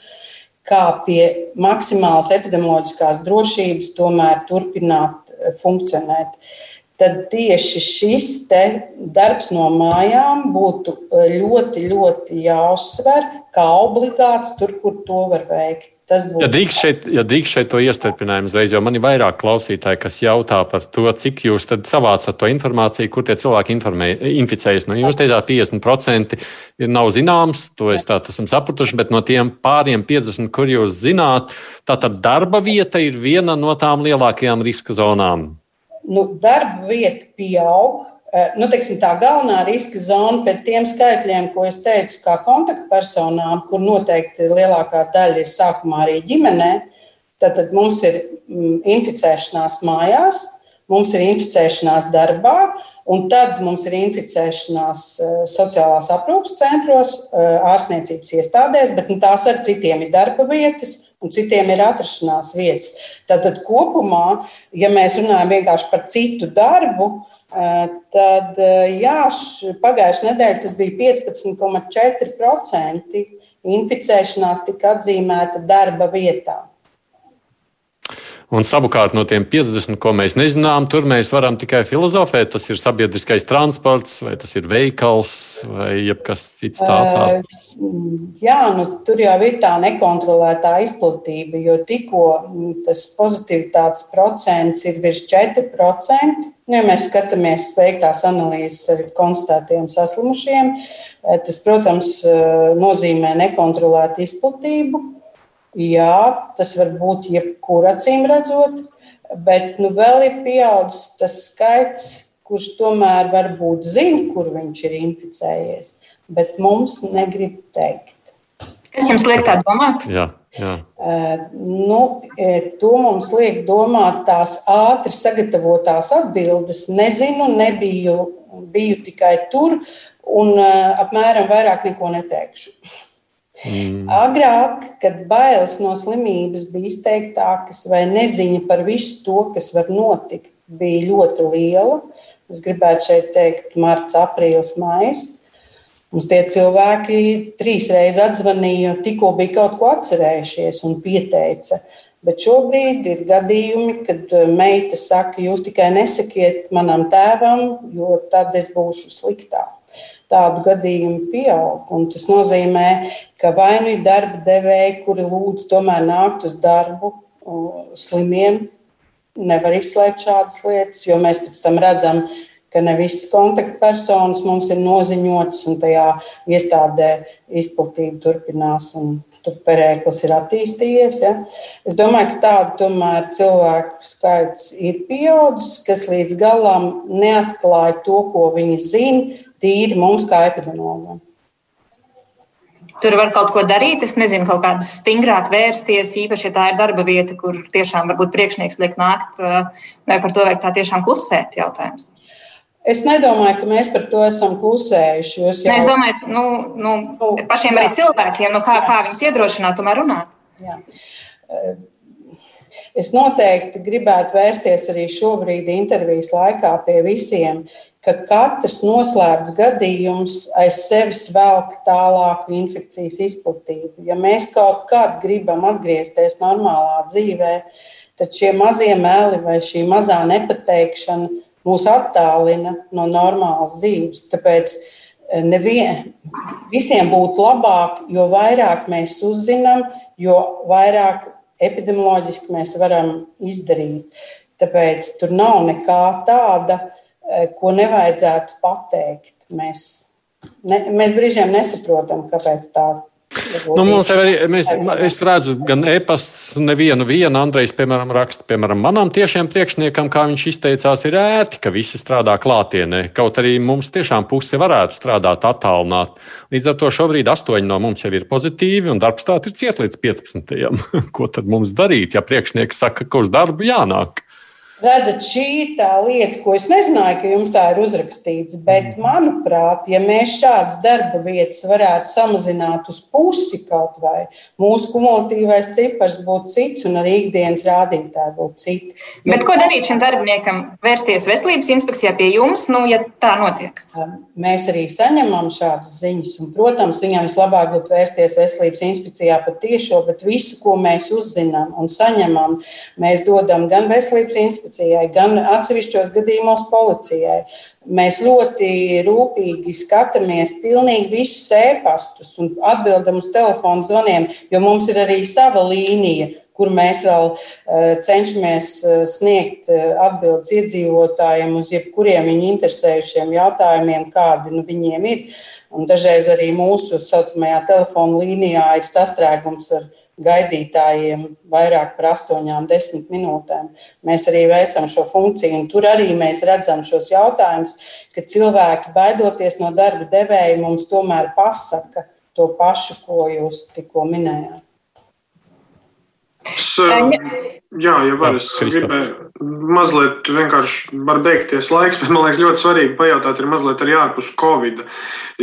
kā pie maksimālas epidemioloģiskās drošības tomēr turpināt funkcionēt. Uh, tad tieši šis darbs no mājām būtu e, ļoti, ļoti jāuzsver kā obligāts tur, kur to var veikt. Ja drīkst, šeit, ja drīkst šeit to iestarpinājumu uzreiz, jo man ir vairāk klausītāji, kas jautā par to, cik jūs savācat to informāciju, kur tie cilvēki informē, inficējas. Nu, jūs teicāt, 50% ir nav zināms, to es tā esmu sapratuši, bet no tiem pāriem 50, kur jūs zināt, tā tad darba vieta ir viena no tām lielākajām riska zonām nu, darba vieta pieaug. Eh, nu, teiksim, tā galvenā riska zona pēc tiem skaitļiem, ko es teicu, kā kontaktpersonām, kur noteikti lielākā daļa ir sākumā arī ģimenē, tad, tad mums ir mm, inficēšanās mājās, mums ir inficēšanās darbā, un tad mums ir inficēšanās eh, sociālās aprūpas centros, eh, ārstniecības iestādēs, bet nu, tās ar citiem ir darba vietas un citiem ir atrašanās vietas. Tātad kopumā, ja mēs runājam vienkārši par citu darbu, tad jā, pagājušajā nedēļā tas bija 15,4% inficēšanās tika atzīmēta darba vietā. Un savukārt no tiem 50, ko mēs nezinām, tur mēs varam tikai filozofēt. Tas ir sabiedriskais transports, vai tas ir veikals, vai kas cits tāds. Uh, jā, nu, tur jau ir tā nekontrolētā izplatība, jo tikko tas pozitivitātes procents ir virs 4%. Nu, ja mēs skatāmies veiktās analīzes ar konstatētiem saslimušiem, tas, protams, nozīmē nekontrolētu izplatību. Jā, tas var būt jebkurā acīm redzot, bet nu, vēl ir pieaudzis tas skaits, kurš tomēr varbūt zina, kur viņš ir inficējies, bet mums negrib teikt. Kas jums liek tā domāt? Jā. Jā. Uh, nu, to mums liek domāt tās ātri sagatavotās atbildes. Nezinu, nebiju, biju tikai tur un uh, apmēram vairāk neko neteikšu. Mm. Agrāk, kad bailes no slimības bija izteiktākas, vai neziņa par visu to, kas var notikt, bija ļoti liela. Es gribētu šeit teikt, marts, aprīlis, maijs. Mums tie cilvēki trīs reizes atzvanīja, tikko bija kaut ko atcerējušies un pieteica. Bet šobrīd ir gadījumi, kad meita saka, jūs tikai nesakiet manam tēvam, jo tad es būšu sliktāk tādu gadījumu pieaug. Un tas nozīmē, ka vai nu ir darba devēji, kuri lūdz tomēr nākt uz darbu slimiem, nevar izslēgt šādas lietas, jo mēs pēc tam redzam, ka ne visas kontaktpersonas mums ir noziņotas, un tajā iestādē izplatība turpinās, tur perēklis ir attīstījies. Ja? Es domāju, ka tādu cilvēku skaits ir pieaudzis, kas līdz galam neatklāja to, ko viņi zina, tīri mums kā epidemiologiem. Tur var kaut ko darīt. Es nezinu, kaut kādā stingrāk vērsties, īpaši, ja tā ir darba vieta, kur tiešām varbūt priekšnieks liek nākt, vai par to vajag tā tiešām klusēt jautājums. Es nedomāju, ka mēs par to esam klusējuši. Jau... Ne, es domāju, nu, nu, nu pašiem jā. arī cilvēkiem, nu, kā, kā viņus iedrošināt, tomēr runāt. Jā. Es noteikti gribētu vērsties arī šobrīd intervijas laikā pie visiem, ka katrs noslēpts gadījums aiz sevis velk tālāku infekcijas izplatību. Ja mēs kaut kad gribam atgriezties normālā dzīvē, tad šie mazie meli vai šī mazā nepateikšana mūs attālina no normālas dzīves. Tāpēc eh, nevien, visiem būtu labāk, jo vairāk mēs uzzinām, jo vairāk epidemioloģiski mēs varam izdarīt. Tāpēc tur nav nekā tāda, Eh, ko nevajadzētu pateikt. Mēs, ne, mēs brīžiem nesaprotam, kāpēc tā Nu, mums jau arī, mēs, es redzu, gan e-pasts, nevienu, vienu Andrejs, piemēram, raksta, piemēram, manam tiešiem priekšniekam, kā viņš izteicās, ir ērti, ka visi strādā klātienē. Kaut arī mums tiešām puse varētu strādāt attālināt. Līdz ar to šobrīd astoņi no mums jau ir pozitīvi, un darbs tā ir ciet līdz 15. [LAUGHS] Ko tad mums darīt, ja priekšnieks saka, ka uz darbu jānāk? Redzat, šī ir tā lieta, ko es nezināju, ka jums tā ir uzrakstīts. Bet, mm. manuprāt, ja mēs šādas darba vietas varētu samazināt uz pusi kaut vai, mūsu kumulatīvais cipars būtu cits un arī ikdienas rādītāji būtu citi. Jo... Bet ko darīt šim darbiniekam? Vērsties veselības inspekcijā pie jums, nu, ja tā notiek? Mēs arī saņemam šādas ziņas. Un, protams, viņam vislabāk būtu vērsties veselības inspekcijā par tiešo, bet visu, ko mēs uzzinām un saņemam, mēs dodam gan veselības inspekcijai inspekcijai, gan atsevišķos gadījumos policijai. Mēs ļoti rūpīgi skatāmies pilnīgi visus ēpastus un atbildam uz telefonu zvaniem, jo mums ir arī sava līnija, kur mēs vēl uh, cenšamies uh, sniegt uh, atbildes iedzīvotājiem uz jebkuriem viņu interesējušiem jautājumiem, kādi nu, viņiem ir. Un dažreiz arī mūsu saucamajā telefona līnijā ir sastrēgums ar gaidītājiem vairāk par astoņām, desmit minūtēm. Mēs arī veicam šo funkciju, un tur arī mēs redzam šos jautājumus, ka cilvēki, baidoties no darba devēja, mums tomēr pasaka to pašu, ko jūs tikko minējāt. Es, jā, ja var, es gribēju mazliet vienkārši var beigties laiks, [LAUGHS] bet man liekas ļoti svarīgi pajautāt ir mazliet arī ārpus Covid.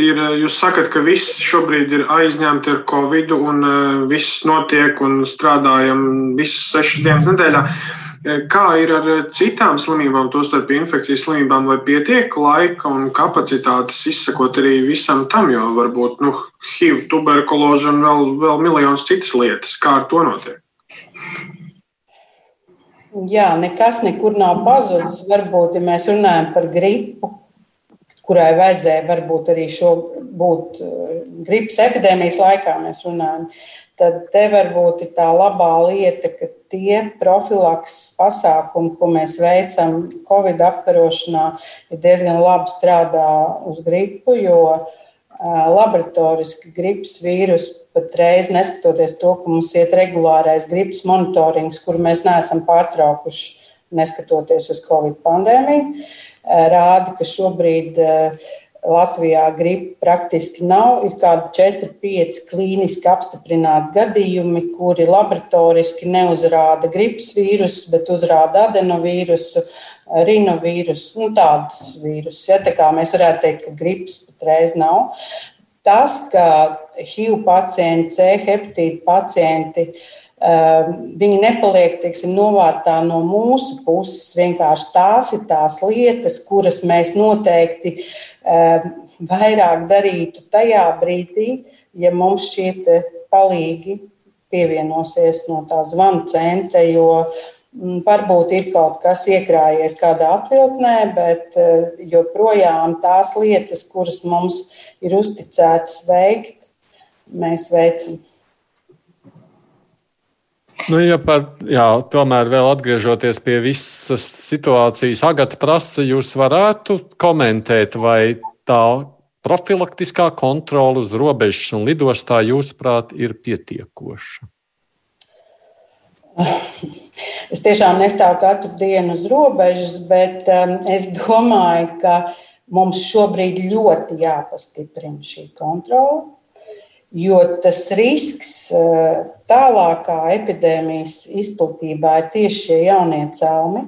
Ir, jūs sakat, ka viss šobrīd ir aizņemti ar Covid un viss notiek un strādājam visas sešas dienas nedēļā. Kā ir ar citām slimībām, tostarp infekcijas slimībām, vai pietiek laika un kapacitātes izsekot arī visam tam, jo varbūt nu, HIV, tuberkuloze un vēl, vēl miljonus citas lietas. Kā ar to notiek? Jā, nekas nekur nav pazudis. Varbūt, ja mēs runājam par gripu, kurai vajadzēja varbūt arī šo būt eh, gripas epidēmijas laikā, mēs runājam, tad te varbūt ir tā labā lieta, ka tie profilaks pasākumi, ko mēs veicam Covid apkarošanā, ir diezgan labi strādā uz gripu, jo laboratoriski gripas vīrusu patreiz, neskatoties to, ka mums iet regulārais gripas monitorings, kuru mēs neesam pārtraukuši, neskatoties uz Covid pandēmiju, rāda, ka šobrīd Latvijā gripa praktiski nav. Ir kādi 4, 5 klīniski apstiprināti gadījumi, kuri laboratoriski neuzrāda gripas vīrusu, bet uzrāda adenovīrusu, rinovīrusu, nu, tādus vīrusus. Ja, tā kā mēs varētu teikt, ka gripas patreiz nav. Tas, ka HIV pacienti, C hepatīta pacienti, ehm, viņi nepaliek teiksim, novārtā no mūsu puses. Vienkārši tās ir tās lietas, kuras mēs noteikti ehm, vairāk darītu tajā brīdī, ja mums šie palīgi pievienosies no tā zvanu centra, jo mm, varbūt ir kaut kas iekrājies kādā atvilknē, bet eh, joprojām tās lietas, kuras mums ir uzticētas veikt, mēs veicam. Nu, ja par, jā, tomēr vēl atgriežoties pie visas situācijas, Agata prasa, jūs varētu komentēt, vai tā profilaktiskā kontrola uz robežas un lidostā, jūsuprāt, ir pietiekoša? [LAUGHS] Es tiešām nestāvu katru dienu uz robežas, bet um, es domāju, ka mums šobrīd ļoti jāpastiprina šī kontrola jo tas risks eh, tālākā epidēmijas izplatībā ir tieši šie jaunie celmi.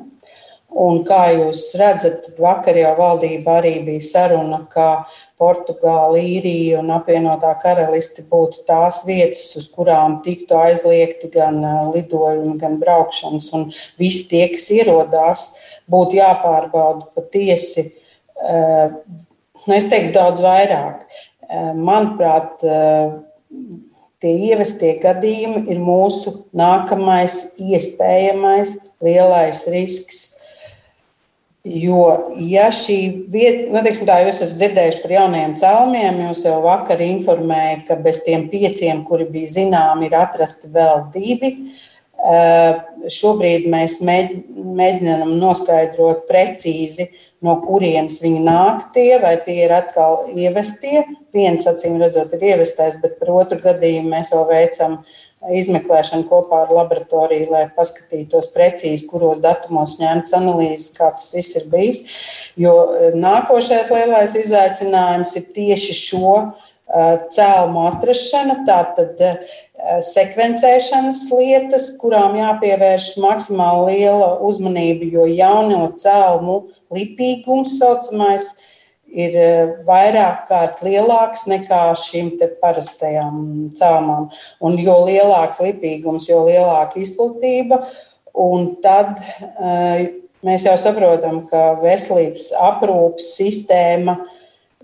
Un kā jūs redzat, vakar jau valdība arī bija saruna, ka Portugāla, Īrija un apvienotā karaliste būtu tās vietas, uz kurām tiktu aizliegti gan eh, lidojumi, gan braukšanas. Un visi tie, kas ierodās, būtu jāpārbauda patiesi, eh, nu, es teiktu, daudz vairāk. Manuprāt, tie ievestie gadījumi ir mūsu nākamais iespējamais lielais risks. Jo, ja šī vieta, nu, teiksim, tā jūs esat dzirdējuši par jaunajiem cēlumiem, jūs jau vakar informējāt, ka bez tiem pieciem, kuri bija zināmi, ir atrasti vēl divi. Šobrīd mēs mēģinām noskaidrot precīzi, no kurienes viņi nāk, tie, vai tie ir atkal ievestie. Viens, acīm redzot, ir ievestais, bet par otru gadījumu mēs vēl veicam izmeklēšanu kopā ar laboratoriju, lai paskatītos precīzi, kuros datumos ņemts analīzes, kā tas viss ir bijis. Jo nākošais lielais izaicinājums ir tieši šo cēlumu atrašana, tātad sekvencēšanas lietas, kurām jāpievērš maksimāli liela uzmanība, jo jauno cēlumu lipīgums saucamais ir vairāk kārt lielāks nekā šīm parastajām cēlumām. Un jo lielāks lipīgums, jo lielāka izplatība, un tad mēs jau saprotam, ka veselības aprūpas sistēma ir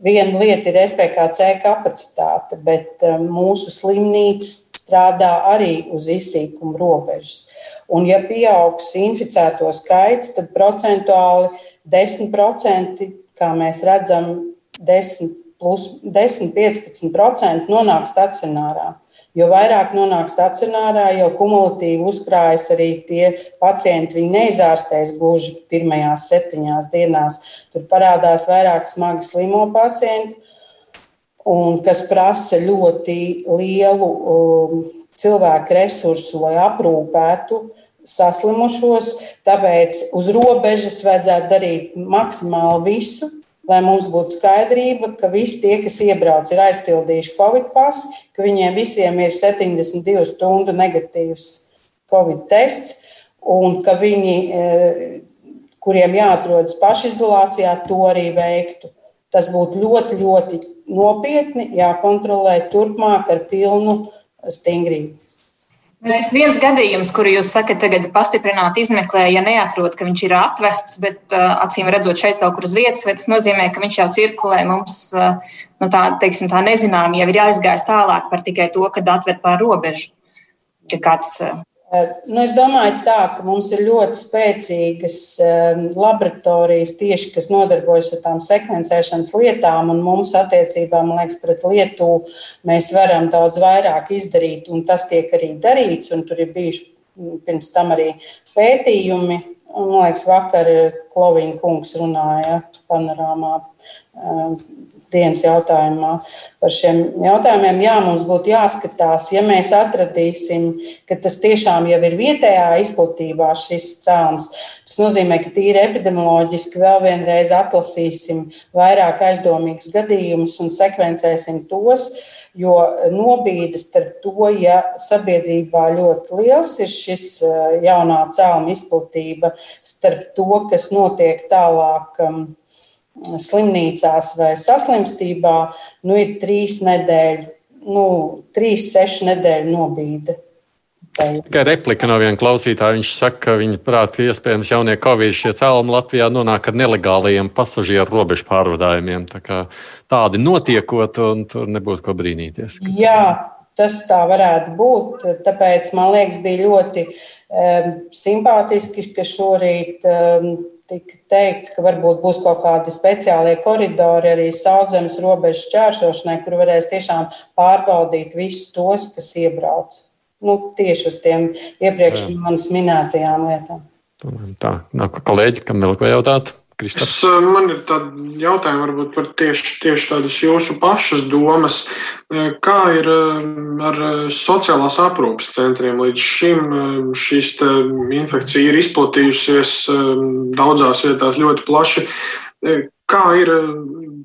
Viena lieta ir SPKC kapacitāte, bet eh, mūsu slimnīca strādā arī uz izsīkuma robežas. Un, ja pieaugs inficēto skaits, tad procentuāli 10%, kā mēs redzam, 10, plus 10, 15% nonāk stacionārā. Jo vairāk nonāk stacionārā, jo kumulatīvi uzkrājas arī tie pacienti. Viņi neizārstēs gluži pirmajās septiņās dienās. Tur parādās vairāk smagi slimo pacienti, un kas prasa ļoti lielu um, cilvēku resursu, lai aprūpētu saslimušos. Tāpēc uz robežas vajadzētu darīt maksimāli visu, lai mums būtu skaidrība, ka visi tie, kas iebrauc, ir aizpildījuši Covid pasu, ka viņiem visiem ir 72 stundu negatīvs Covid tests, un ka viņi, e, kuriem jāatrodas pašizolācijā, to arī veiktu. Tas būtu ļoti, ļoti nopietni jākontrolē turpmāk ar pilnu stingrību. Tas viens gadījums, kuru jūs sakat, tagad pastiprināt, izmeklē, ja neatrod, ka viņš ir atvests, bet acīm redzot šeit kaut kur uz vietas, vai tas nozīmē, ka viņš jau cirkulē mums, nu tā, teiksim, tā nezinām, jau ir jāizgājis tālāk par tikai to, kad atved pār robežu. Ja kāds Nu, es domāju, tā, ka mums ir ļoti spēcīgas ehm, laboratorijas, tieši, kas nodarbojas ar tām sekvencēšanas lietām, un mums attiecībā, man liekas, pret Lietuvu mēs varam daudz vairāk izdarīt, un tas tiek arī darīts, un tur ir bijuši pirms tam arī pētījumi. Man liekas, vakar Klovīna kungs runāja panorāmā ehm, dienas jautājumā par šiem jautājumiem. Jā, mums būtu jāskatās, ja mēs atradīsim, ka tas tiešām jau ir vietējā izplatībā šis cēlons. Tas nozīmē, ka tīri epidemioloģiski vēl vienreiz atlasīsim vairāk aizdomīgus gadījumus un sekvencēsim tos. Jo nobīdes starp to, ja sabiedrībā ļoti liels ir šis jaunā cēluma izplatība, starp to, kas notiek tālāk slimnīcās vai saslimstībā, nu, ir trīs nedēļu, nu, trīs, sešu nedēļu nobīde. Tikai replika no viena klausītāja. Viņš saka, ka viņa prāt, ka iespējams jaunie covid šie cēlumi Latvijā nonāk ar nelegāliem pasažieru robežu pārvadājumiem. Tā tādi notiekot, un tur nebūtu ko brīnīties. Jā, tas tā varētu būt. Tāpēc man liekas, bija ļoti um, simpātiski, ka šorīt um, tika teikts, ka varbūt būs kaut kādi speciālie koridori arī sauszemes robežu šķērsošanai, kur varēs tiešām pārbaudīt visus tos, kas iebrauc. Nu, tieši uz tiem iepriekš manis minētajām lietām. Tā, nāk kolēģi, kam vēl ko jautāt? Es, eh, man ir tādi jautājumi, varbūt par tieši, tieši tādas jūsu pašas domas. Eh, kā ir eh, ar sociālās aprūpes centriem? Līdz šim šīs infekcija ir izplatījusies daudzās vietās ļoti plaši. Kā ir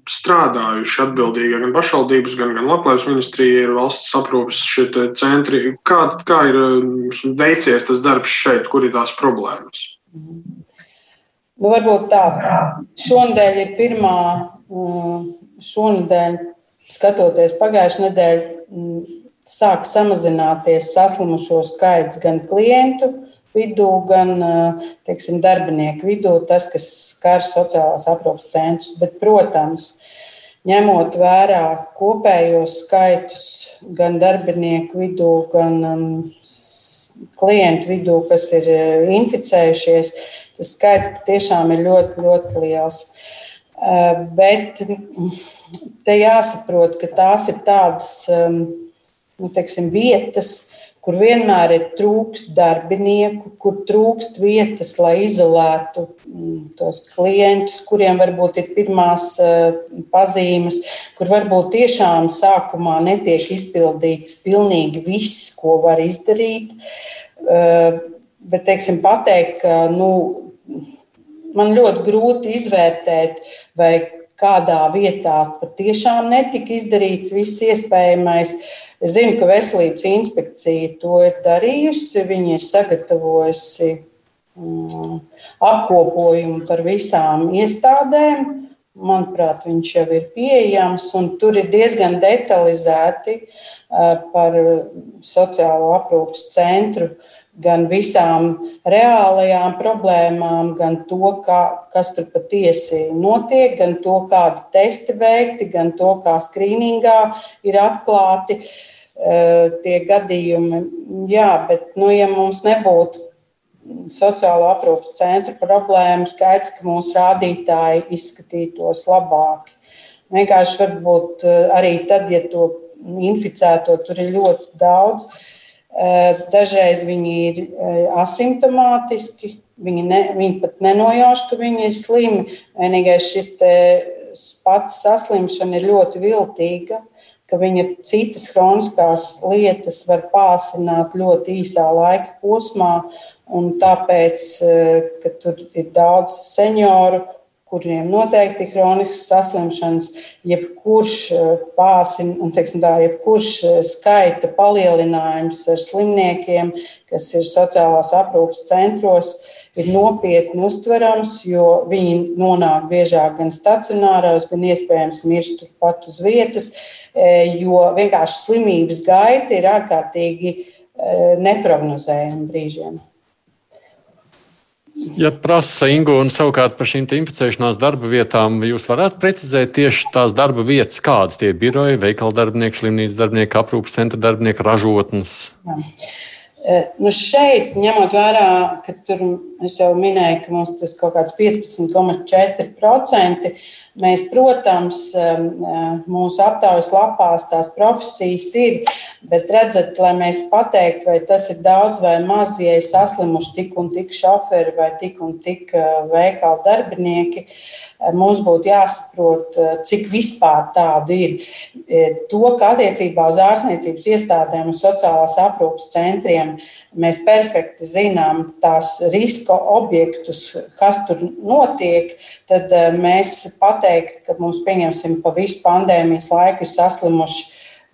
strādājuši atbildīgie gan pašvaldības, gan, gan Labklājības ministrija, ir valsts aprūpes šie centri? Kā, kā ir veicies tas darbs šeit, kur ir tās problēmas? Nu, varbūt tā, šonadēļ ir pirmā, mm, šonadēļ, skatoties pagājušajā nedēļā, mm, sāk samazināties saslimušo skaits gan klientu vidū, gan teiksim, darbinieku vidū, tas, kas skar sociālās aprūpas centrus. Bet, protams, ņemot vērā kopējos skaitus gan darbinieku vidū, gan um, klientu vidū, kas ir inficējušies, tas skaits patiešām ir ļoti, ļoti liels. Eh, bet te jāsaprot, ka tās ir tādas nu, teiksim, vietas, kur vienmēr ir trūkst darbinieku, kur trūkst vietas, lai izolētu mm, tos klientus, kuriem varbūt ir pirmās eh, pazīmes, kur varbūt tiešām sākumā netiek izpildīts pilnīgi viss, ko var izdarīt. Eh, bet, teiksim, pateikt, ka nu, man ļoti grūti izvērtēt, vai kādā vietā patiešām netika izdarīts viss iespējamais. Es zinu, ka veselības inspekcija to ir darījusi. Viņi ir sagatavojusi mm, apkopojumu par visām iestādēm. Manuprāt, viņš jau ir pieejams, un tur ir diezgan detalizēti par sociālo aprūpas centru uh, gan visām reālajām problēmām, gan to, kā, kas tur patiesi notiek, gan to, kādi testi veikti, gan to, kā skrīningā ir atklāti uh, tie gadījumi. Jā, bet, nu, ja mums nebūtu sociālo aprūpas centra problēmu, skaidrs, ka mūsu rādītāji izskatītos labāki. Vienkārši varbūt eh, arī tad, ja to inficēto tur ir ļoti daudz, uh, dažreiz viņi ir eh, asimptomātiski, viņi, ne, viņi pat nenojauš, ka viņi ir slimi. Vienīgais šis pats saslimšana ir ļoti viltīga, ka viņa citas kroniskās lietas var pāsināt ļoti īsā laika posmā. Un tāpēc, eh, ka tur ir daudz senioru, kuriem noteikti kroniskas saslimšanas, jebkurš eh, pāsim, un, teiksim, tā, jebkurš eh, skaita palielinājums ar slimniekiem, kas ir sociālās aprūpas centros, ir nopietni uztverams, jo viņi nonāk biežāk gan stacionāros, gan iespējams mirst turpat uz vietas, eh, jo vienkārši slimības gaita ir ārkārtīgi neprognozējama brīžiem. Ja prasa Ingu un savukārt par šīm inficēšanās darba vietām, jūs varētu precizēt tieši tās darba vietas, kādas tie ir biroji, veikala darbinieki, slimnīcas darbinieki, aprūpas centra darbinieki, ražotnes. Jā. E, nu šeit, ņemot vērā, ka tur es jau minēju, ka mums tas kaut kāds 15,4%, mēs, protams, e, e, mūsu aptaujas lapās tās profesijas ir, bet redzat, lai mēs pateiktu, vai tas ir daudz vai maz, ja ir saslimuši tik un tik šoferi vai tik un tik veikalu darbinieki, mums būtu jāsaprot, cik vispār tādu ir. To, ka attiecībā uz ārstniecības iestādēm un sociālās aprūpas centriem mēs perfekti zinām tās riska objektus, kas tur notiek, tad eh, mēs pateikt, ka mums, pieņemsim, pa visu pandēmijas laiku ir saslimuši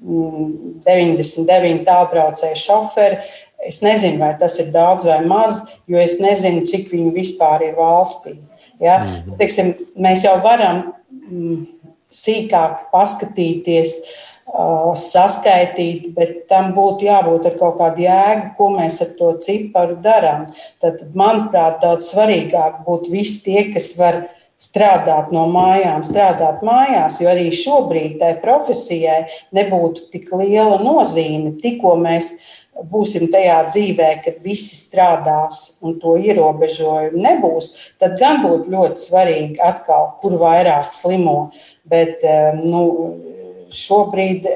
99 mm, tālbraucēju šoferi. Es nezinu, vai tas ir daudz vai maz, jo es nezinu, cik viņi vispār ir valstī. Ja? -hmm. Teiksim, mēs jau varam mm, sīkāk paskatīties uh, saskaitīt, bet tam būtu jābūt ar kaut kādu jēgu, ko mēs ar to ciparu darām. Tad, manuprāt, daudz svarīgāk būtu visi tie, kas var strādāt no mājām, strādāt mājās, jo arī šobrīd tai profesijai nebūtu tik liela nozīme. Tikko mēs būsim tajā dzīvē, kad visi strādās un to ierobežojumu nebūs, tad gan būtu ļoti svarīgi atkal, kur vairāk slimo. Bet, nu, šobrīd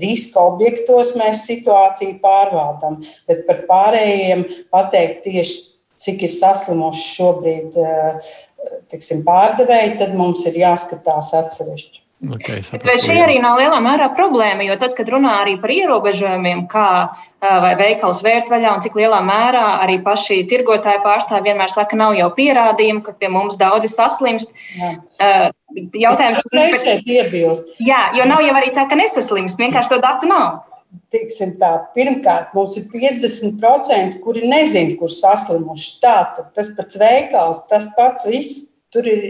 riska objektos mēs situāciju pārvaldam, bet par pārējiem pateikt tieši, cik ir saslimuši šobrīd eh, tiksim, pārdevēji, tad mums ir jāskatās atsevišķi. Okay, sapratu, Bet šī arī nav lielā mērā problēma, jo tad, kad runā arī par ierobežojumiem, kā vai veikals vērt vaļā un cik lielā mērā arī paši tirgotāji pārstāvji vienmēr saka, ka nav jau pierādījumu, ka pie mums daudzi saslimst. Jā. Jautājums ir, iebilst. Jā, jo nav jau arī tā, ka nesaslimst, vienkārši to datu nav. Tiksim tā, pirmkārt, mums ir 50%, kuri nezina, kur saslimuši. Tā, tas pats veikals, tas pats viss. Tur ir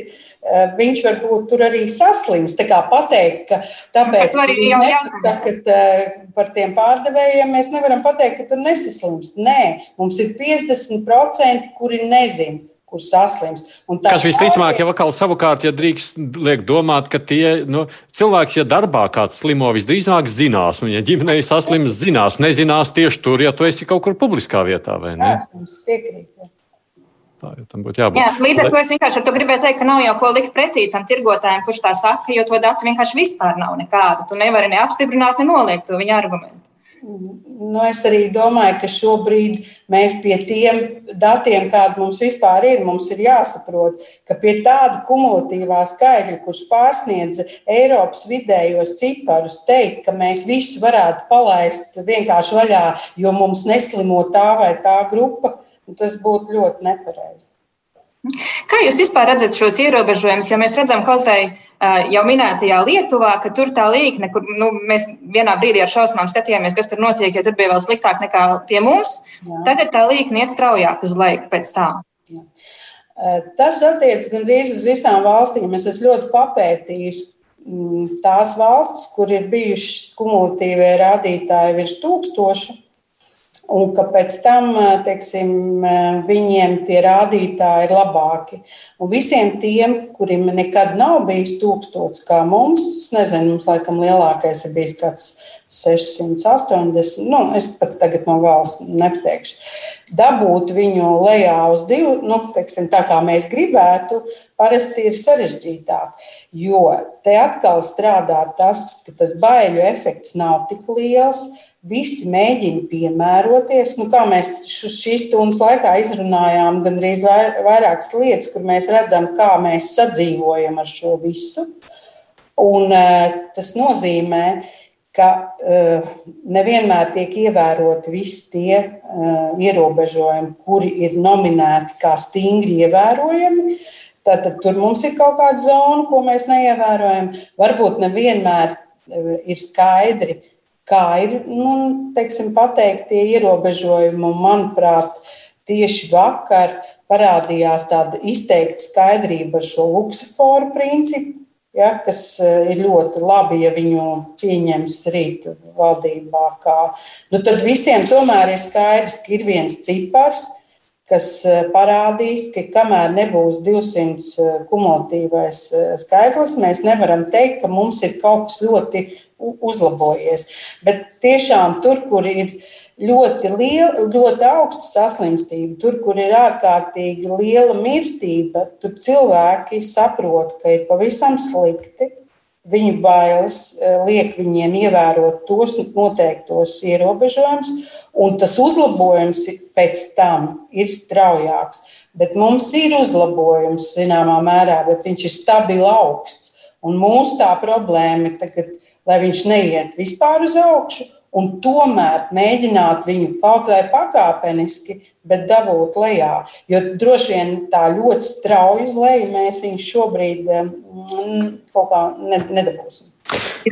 viņš varbūt tur arī saslims. Tā kā pateikt, ka tāpēc, nepasakat eh, par tiem pārdevējiem, mēs nevaram pateikt, ka tur nesaslims. Nē, mums ir 50%, kuri nezina kur saslimst. Kas visticamāk, jau atkal savukārt, ja drīkst liek domāt, ka tie nu, cilvēks, ja darbā kāds slimo, visdrīzāk zinās, un ja ģimenei saslims, zinās, nezinās tieši tur, ja tu esi kaut kur publiskā vietā, vai ne? Jā, es piekrītu. Tā jau tam būtu jābūt. Jā, līdz ar to es vienkārši ar to gribēju teikt, ka nav jau ko likt pretī tam tirgotājiem, kurš tā saka, jo to datu vienkārši vispār nav nekāda. Tu nevari ne apstiprināt, ne noliegt to viņa argumentu. nu, es arī domāju, ka šobrīd mēs pie tiem datiem, kādi mums vispār ir, mums ir jāsaprot, ka pie tāda kumulatīvā skaitļa, kurš pārsniedz Eiropas vidējos ciparus, teikt, ka mēs visu varētu palaist vienkārši vaļā, jo mums neslimo tā vai tā grupa, tas būtu ļoti nepareizi. Kā jūs vispār redzat šos ierobežojumus, ja mēs redzam kaut vai jau minētajā Lietuvā, ka tur tā līkne, kur nu, mēs vienā brīdī ar šausmām skatījāmies, kas tur notiek, jo tur bija vēl sliktāk nekā pie mums, Jā. tagad tā līkne iet straujāk uz leju pēc tā. Jā. Tas attiecas gandrīz uz visām valstīm. Es esmu ļoti papētījis mm, tās valstis, kur ir bijušas kumulatīvie rādītāji virs tūkstoša un ka pēc tam teiksim, viņiem tie rādītāji ir labāki. Un visiem tiem, kuriem nekad nav bijis tūkstots kā mums, es nezinu, mums laikam lielākais ir bijis kāds 680, nu, es pat tagad no galas nepateikšu. Dabūt viņu lejā uz divu, nu, teiksim, tā kā mēs gribētu, parasti ir sarežģītāk. Jo te atkal strādā tas, ka tas baiļu efekts nav tik liels Visi mēģina piemēroties. Nu, kā mēs šīs stundas laikā izrunājām, gandrīz vairākas lietas, kur mēs redzam, kā mēs sadzīvojam ar šo visu. Un, uh, tas nozīmē, ka uh, nevienmēr tiek ievēroti visi tie uh, ierobežojumi, kuri ir nominēti kā stingri ievērojami. Tātad tur mums ir kaut kāda zona, ko mēs neievērojam. Varbūt nevienmēr ir skaidri kā ir nu, teiksim, pateikt, tie ierobežojumi. Manuprāt, tieši vakar parādījās tāda izteikta skaidrība ar šo luksuforu principu. Ja, kas eh, ir ļoti labi, ja viņu pieņems rīt valdībā. Kā. Nu, tad visiem tomēr ir skaidrs, ka ir viens cipars, kas eh, parādīs, ka kamēr nebūs 200 eh, kumulatīvais skaitlis, mēs nevaram teikt, ka mums ir kaut kas ļoti uzlabojies. Bet tiešām tur, kur ir ļoti, liela, ļoti augsta saslimstība, tur, kur ir ārkārtīgi liela mirstība, tur cilvēki saprot, ka ir pavisam slikti. Viņu bailes eh, liek viņiem ievērot tos noteiktos ierobežojumus, un tas uzlabojums pēc tam ir straujāks. Bet mums ir uzlabojums zināmā mērā, bet viņš ir stabili augsts. Un mūsu tā problēma ir tagad lai viņš neiet vispār uz augšu, un tomēr mēģināt viņu kaut vai pakāpeniski, bet dabūt lejā. Jo droši vien tā ļoti strauji uz leju mēs viņu šobrīd mm, kaut kā nedabūsim.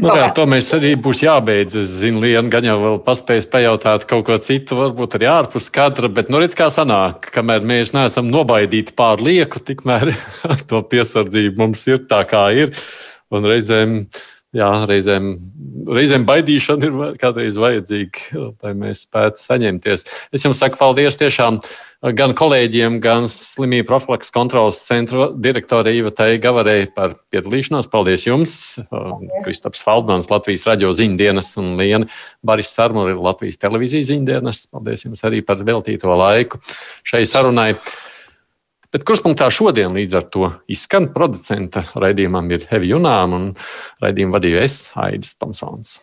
Nu, jā, to mēs arī būs jābeidz. Es zinu, Lienu gan jau vēl paspējis pajautāt kaut ko citu, varbūt arī ārpus kadra, bet nu redz, kā sanāk, kamēr mēs neesam nobaidīti pār lieku, tikmēr [LAUGHS] to piesardzību mums ir tā, kā ir. Un reizēm uh, jā, reizēm, reizēm baidīšana ir kādreiz vajadzīga, lai mēs spētu saņemties. Es jums saku paldies tiešām gan kolēģiem, gan slimību profilaks kontrolas centra direktorai Ivatai Gavarei par piedalīšanos. Paldies jums! Paldies. Kristaps Faldmans, Latvijas radio ziņdienas un Liena Baris Sarmuri, Latvijas televīzijas ziņdienas. Paldies jums arī par veltīto laiku šai sarunai. Bet kurspunktā šodien līdz ar to izskan producenta raidījumam ir Hevi Junām un raidījumu vadīju es, Aidis Tomsons.